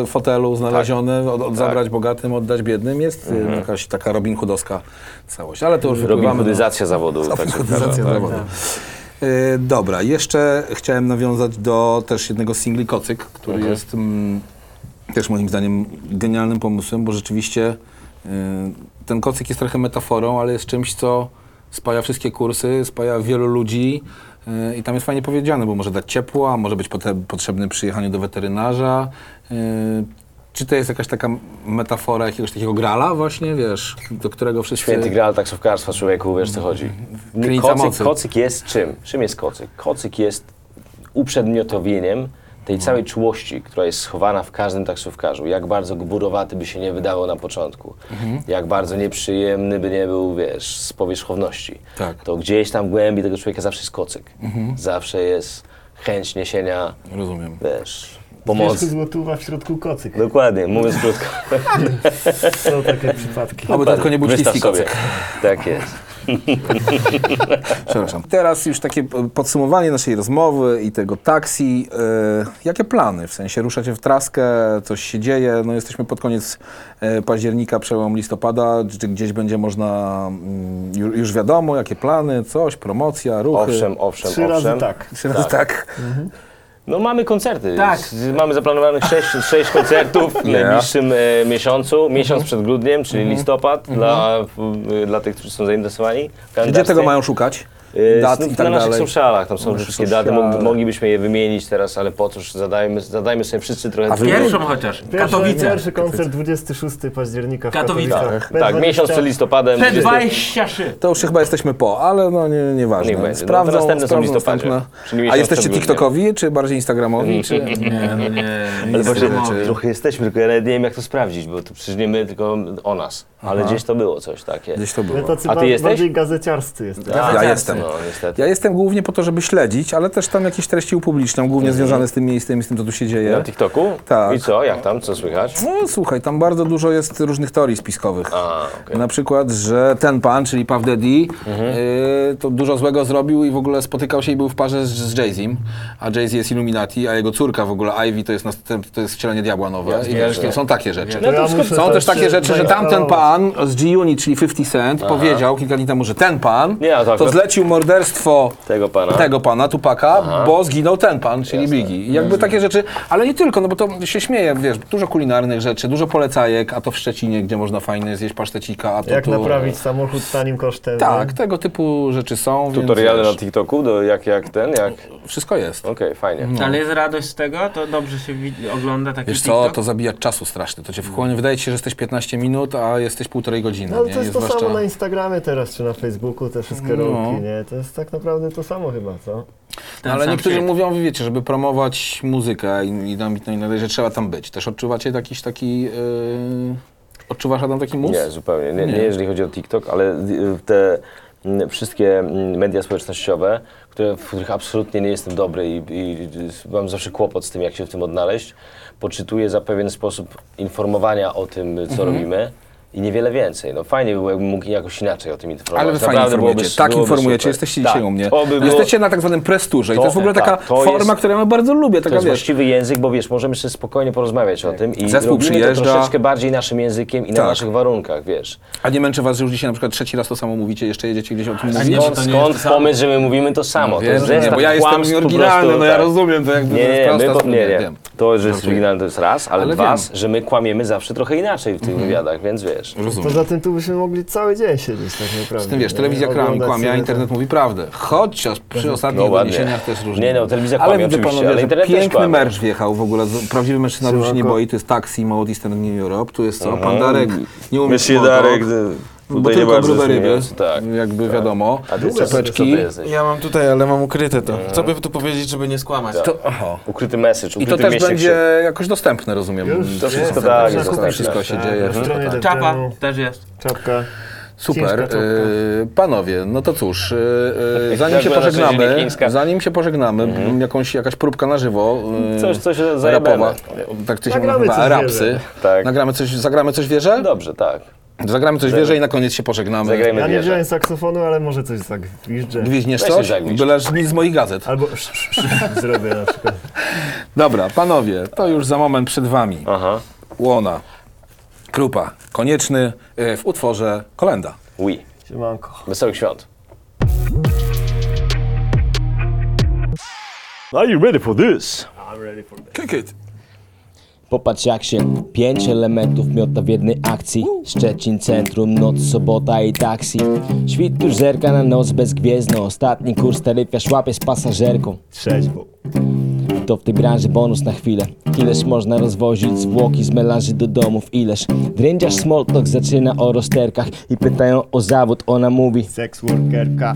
y, fotelu, znalezione, od, od zabrać bogatym, oddać biednym, jest y, jakaś taka Robin Hoodowska całość. Ale to już Robin Hoodyzacja zawodu. Robin taksówkarza, Hoodyzacja tak. zawodu. Y, dobra, jeszcze chciałem nawiązać do też jednego singli Kocyk, który Mhm. jest mm, też moim zdaniem genialnym pomysłem, bo rzeczywiście y, ten Kocyk jest trochę metaforą, ale jest czymś, co spaja wszystkie kursy, spaja wielu ludzi y, i tam jest fajnie powiedziane, bo może dać ciepło, a może być potrzebny przy jechaniu do weterynarza. y, Czy to jest jakaś taka metafora jakiegoś takiego grala właśnie, wiesz, do którego wszyscy... Święty graal taksówkarstwa, człowieku, wiesz co chodzi. Kocyk, mocy. kocyk jest czym? Czym jest kocyk? Kocyk jest uprzedmiotowieniem tej całej czułości, która jest schowana w każdym taksówkarzu. Jak bardzo gburowaty by się nie wydawał na początku. Jak bardzo nieprzyjemny by nie był, wiesz, z powierzchowności. Tak. To gdzieś tam w głębi tego człowieka zawsze jest kocyk. Zawsze jest chęć niesienia, Rozumiem. wiesz, pomocy. złotówa w środku kocyk. Dokładnie, mówiąc krótko. Są takie przypadki. Oby to tylko nie był kocyk. Tak jest. Przepraszam. Teraz już takie podsumowanie naszej rozmowy i tego taksi. E, jakie plany? W sensie ruszacie w traskę, coś się dzieje, no jesteśmy pod koniec e, października, przełom listopada, czy gdzieś będzie można, mm, ju- już wiadomo, jakie plany, coś, promocja, ruchy. Owszem, owszem, Trzy razy owszem. tak. Trzy razy tak. No mamy koncerty. Tak. Z- Mamy zaplanowanych sześć, sześć koncertów w Yeah. najbliższym e, miesiącu. Miesiąc przed grudniem, czyli listopad dla, w, dla tych, którzy są zainteresowani. Gdzie tego mają szukać? E, Dat no, i na tak naszych dalej. socialach, tam są Nasze wszystkie daty, Mog, moglibyśmy je wymienić teraz, ale po cóż, zadajmy, zadajmy sobie wszyscy trochę A. Pierwszą chociaż. Pierwszy, Katowice. pierwszy koncert 26 października w Katowice. Katowicach. Tak, miesiąc przed listopadem. Te 20 23. To już chyba jesteśmy po, ale no nie, nieważne. Niech będzie. No, Sprawdzą, to następne są sprawdzą listopadzie. następne. Czyli A jesteście przed. TikTokowi, czy bardziej Instagramowi? Czy... Nie, no nie. Ale właśnie trochę jesteśmy, tylko ja nawet nie wiem jak to sprawdzić, bo to przecież nie my, tylko o nas. Ale Aha. gdzieś to było coś takie. Gdzieś to My było. tacy A ty jesteś? bardziej gazeciarscy jesteśmy. A, Ja jestem. No niestety. Ja jestem głównie po to, żeby śledzić, ale też tam jakieś treści upubliczniam, głównie związane z tym miejscem i z tym, co tu się dzieje. Na TikToku? Tak. I co? Jak tam? Co słychać? No słuchaj, tam bardzo dużo jest różnych teorii spiskowych. A, okej. Na przykład, że ten pan, czyli Puff Daddy, Mhm. y, to dużo złego zrobił i w ogóle spotykał się i był w parze z, z Jay-Zim, a Jay-Z jest Illuminati, a jego córka w ogóle, Ivy, to jest, następ, to jest wcielenie diabła nowe. I wiesz, są takie rzeczy. To ja Są też się takie rzeczy, że tamten pan z G-Unit, czyli 50 Cent, powiedział kilka dni temu, że ten pan Nie, a to zlecił morderstwo Tego pana. tego pana, Tupaka, bo zginął ten pan, czyli Jasne. Biggie. I jakby takie rzeczy, ale nie tylko, no bo to się śmieje, wiesz, dużo kulinarnych rzeczy, dużo polecajek, a to w Szczecinie, gdzie można fajnie zjeść pasztecika, a to Jak tu... naprawić samochód tanim kosztem. Tak, nie? tego typu rzeczy są, Tutoriale więc na TikToku, do jak, jak ten, jak... Okej, wszystko jest. fajnie. Ale jest radość z tego? To dobrze się ogląda taki Wiesz co, TikTok? to zabija czasu strasznie, to cię wchłonie, wydaje ci się, że jesteś 15 minut, a jesteś półtorej godziny, No ale nie? to jest to zwłaszcza- samo na Instagramie teraz, czy na Facebooku, te wszystkie No. rolki, nie? To jest tak naprawdę to samo chyba, co? Ten ale niektórzy świat. mówią, wiecie, żeby promować muzykę i, i tam, no, i że trzeba tam być. Też odczuwacie jakiś taki... Yy... Odczuwasz Adam taki mus? Nie, zupełnie. Nie, nie Nie. jeżeli chodzi o TikTok, ale y, te mm, wszystkie mm, media społecznościowe, które, w których absolutnie nie jestem dobry i, i mam zawsze kłopot z tym, jak się w tym odnaleźć, poczytuję za pewien sposób informowania o tym, co Mhm. robimy. I niewiele więcej. No fajnie by było, jakbym mógł jakoś inaczej o tym informować. Ale wy fajnie Naprawdę informujecie. byłoby- tak byłoby informujecie, super. jesteście tak, dzisiaj u mnie. To by było, Jesteście na tak zwanym presturze i to To- jest w ogóle taka tak, to forma, jest- którą ja bardzo lubię, to taka jest wiesz. właściwy język, bo wiesz, możemy sobie spokojnie porozmawiać o tym i Zespół robimy przyjeżdża. to troszeczkę bardziej naszym językiem i na Tak. naszych warunkach, wiesz. A nie męczy was, że już dzisiaj na przykład trzeci raz to samo mówicie, jeszcze jedziecie gdzieś o tym nie, mówić? Skąd, to skąd jest to samo. pomysł, że my mówimy to samo? to Wiem, jest zestaw bo ja jestem kłamstw po oryginalny, prostu, no ja tak. rozumiem to jakby Nie, to jest nie, proste, my, po, nie, nie. wiem. To, że jest Żartuję. oryginalny to jest raz, ale, Ale dwa, wiem. że my kłamiemy zawsze trochę inaczej w tych wywiadach, więc wiesz. Rozumiem. Poza tym tu byśmy mogli cały dzień siedzieć tak naprawdę. Z tym wiesz, nie? telewizja Oglądać kłamie, a internet mówi prawdę. Chociaż przy ostatnich No ładnie. doniesieniach też różnie. Nie no, telewizja ale kłamie widzę oczywiście, panowie, ale internet też piękny merch wjechał w ogóle. Prawdziwy mężczyzna już się nie boi, to jest Taxi Mode Eastern New Europe. Tu jest co? Pan Darek nie umie talk, Darek, tutaj nie tylko grube ryby, tak. jakby wiadomo. A ty jesteś? Ja mam tutaj, ale mam ukryte to. Co by tu powiedzieć, żeby nie skłamać? To, aha. Ukryty message, I ukryty to też będzie jakoś dostępne, rozumiem. Już To wszystko jest, tak, jest kupić. Wszystko się Tak, dzieje. Tak. Czapa też jest. Czapka. Super. E, panowie, no to cóż, e, e, zanim się pożegnamy, zanim się pożegnamy, jakąś, jakaś próbka na żywo. Coś, coś rapowa. Tak to się Nagramy nazywa, coś rapsy. Tak. Nagramy coś, zagramy coś wieże? Dobrze, tak. Zagramy coś wieże i na koniec się pożegnamy. Zagrajmy Ja nie wieżę. wziąłem saksofonu, ale może coś zagwiżdżę. Gwiźniesz Weź coś? się zagwiźdź. Byle nic z moich gazet. Albo zrobię na przykład. Dobra, panowie, to już za moment przed wami. Aha. Łona, Krupa, konieczny e, w utworze Kolenda. Oui. Siemanko. Wesołych świąt. Are you ready for this? I'm ready for that. Kick it. Popatrz jak się pięć elementów miota w jednej akcji. Szczecin centrum, noc, sobota i taksi. Świt już zerka na noc bezgwiezdno Ostatni kurs taryfiarz łapie z pasażerką. Trzeźwo. To w tej branży bonus na chwilę. Ileż można rozwozić zwłoki z melanży do domów Ileż. Drędziarz smoltok zaczyna o rozterkach I pytają o zawód, ona mówi. Sex workerka.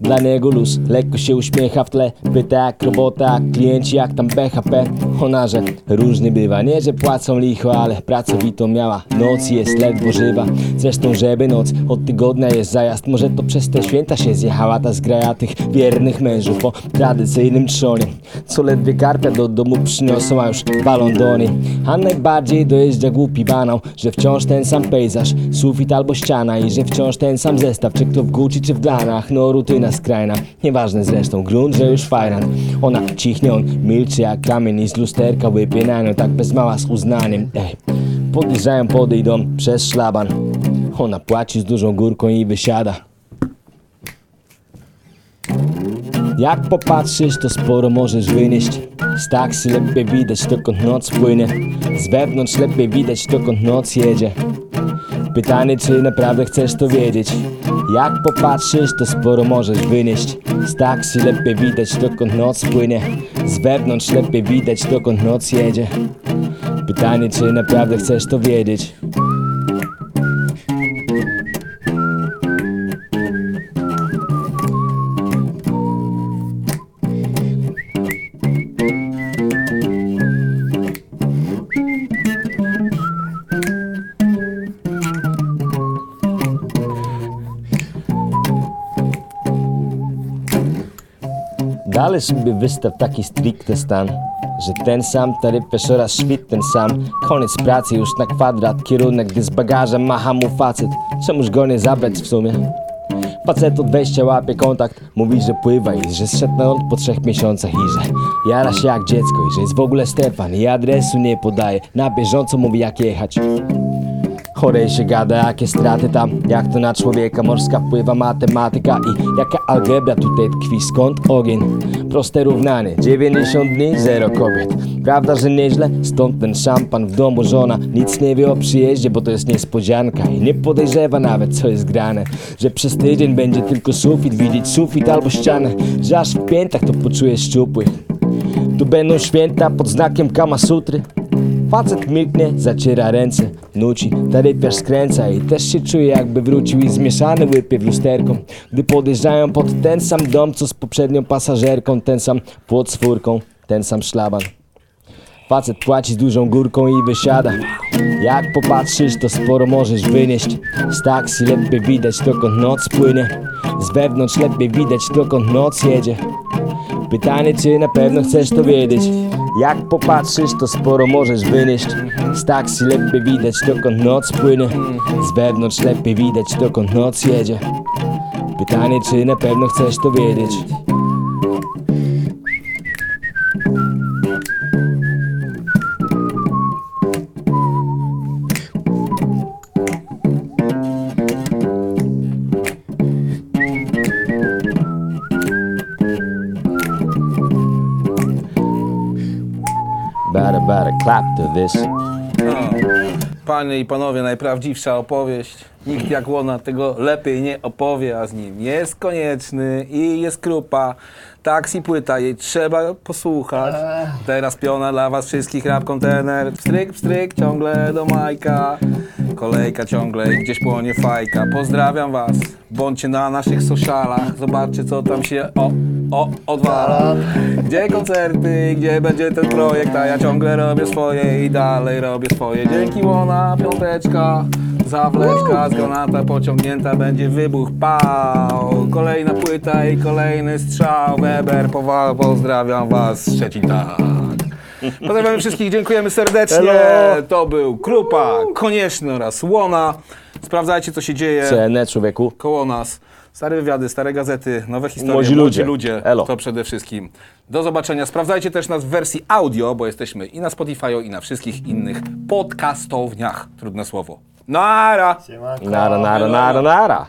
Dla niego luz, lekko się uśmiecha w tle Pyta jak robota, klienci jak tam BHP Ona, że różnie bywa, nie że płacą licho Ale pracowitą miała, noc jest ledwo żywa. Zresztą żeby noc, od tygodnia jest zajazd Może to przez te święta się zjechała ta zgraja tych wiernych mężów Po tradycyjnym trzonie. Co ledwie karpia do domu przyniosą, a już balon do niej. A najbardziej dojeżdża głupi banał Że wciąż ten sam pejzaż, sufit albo ściana I że wciąż ten sam zestaw, czy kto w Gucci czy w Glanach. No rutyna skrajna, nieważne zresztą Grunt, że już fajran Ona cichnie, on milczy jak kamień I z lusterka łypie na nią tak bez mała z uznaniem. Ej, podjeżdżają, podejdą przez szlaban. Ona płaci z dużą górką i wysiada Jak popatrzysz, to sporo możesz wynieść. Z taksy lepiej widać, dokąd noc płynie. Z wewnątrz lepiej widać, dokąd noc jedzie. Pytanie, czy naprawdę chcesz to wiedzieć? Jak popatrzysz, to sporo możesz wynieść. Z taksy lepiej widać, dokąd noc płynie. Z wewnątrz lepiej widać, dokąd noc jedzie. Pytanie, czy naprawdę chcesz to wiedzieć Dalej sobie wystaw taki stricte stan Że ten sam taryfiarz oraz świt ten sam. Koniec pracy już na kwadrat Kierunek, gdy z bagażem macha mu facet. Czemuż go nie zabrać w sumie? Facet od wejścia łapie kontakt Mówi, że pływa i że zszedł na ląd po trzech miesiącach I że jara się jak dziecko I że jest w ogóle Stefan I adresu nie podaje. Na bieżąco mówi jak jechać Chorej się gada, jakie straty tam Jak to na człowieka morska wpływa matematyka I jaka algebra tutaj tkwi, skąd ogień? Proste równanie, 90 dni, zero kobiet. Prawda, że nieźle? Stąd ten szampan w domu żona Nic nie wie o przyjeździe, bo to jest niespodzianka I nie podejrzewa nawet, co jest grane. Że przez tydzień będzie tylko sufit Widzieć sufit albo ścianę Że aż w piętach to poczujesz szczupłych Tu będą święta pod znakiem Kama Sutry Facet milknie, zaciera ręce, nuci, taryfiarz skręca i też się czuje jakby wrócił i zmieszany łypie w lusterką Gdy podjeżdżają pod ten sam dom, co z poprzednią pasażerką Ten sam płot z furką, ten sam szlaban. Facet płaci z dużą górką i wysiada. Jak popatrzysz, to sporo możesz wynieść. Z taksi lepiej widać, dokąd noc płynie. Z wewnątrz lepiej widać, dokąd noc jedzie Pytanie, czy na pewno chcesz to wiedzieć? Jak popatrzysz, to sporo możesz wynieść. Z taksi lepiej widać, dokąd noc płynie. Z wewnątrz lepiej widać, dokąd noc jedzie. Pytanie, czy na pewno chcesz to wiedzieć this Panie i panowie, najprawdziwsza opowieść. Nikt jak Łona tego lepiej nie opowie, a z nim jest konieczny i jest krupa. Taksi płyta, jej trzeba posłuchać. Teraz piona dla was wszystkich, rap kontener. Pstryk, pstryk, ciągle do Majka. Kolejka ciągle i gdzieś płonie fajka. Pozdrawiam was, bądźcie na naszych socialach. Zobaczcie co tam się o, o, odwala. Gdzie koncerty, gdzie będzie ten projekt, a ja ciągle robię swoje i dalej robię swoje. Dzięki Łona, piąteczka, zawleczka, z granata pociągnięta będzie wybuch, pał. Kolejna płyta i kolejny strzał, Weber, powa- pozdrawiam was, Szczecin, tak. Pozdrawiamy wszystkich, dziękujemy serdecznie. Elo. To był Krupa, Konieczny oraz Łona. Sprawdzajcie co się dzieje CN człowieku koło nas. Stare wywiady, stare gazety, nowe historie, Młodzi ludzie. ludzie. Elo. To przede wszystkim. Do zobaczenia. Sprawdzajcie też nas w wersji audio, bo jesteśmy i na Spotify, i na wszystkich innych podcastowniach. Trudne słowo. Nara! Nara, nara, nara, nara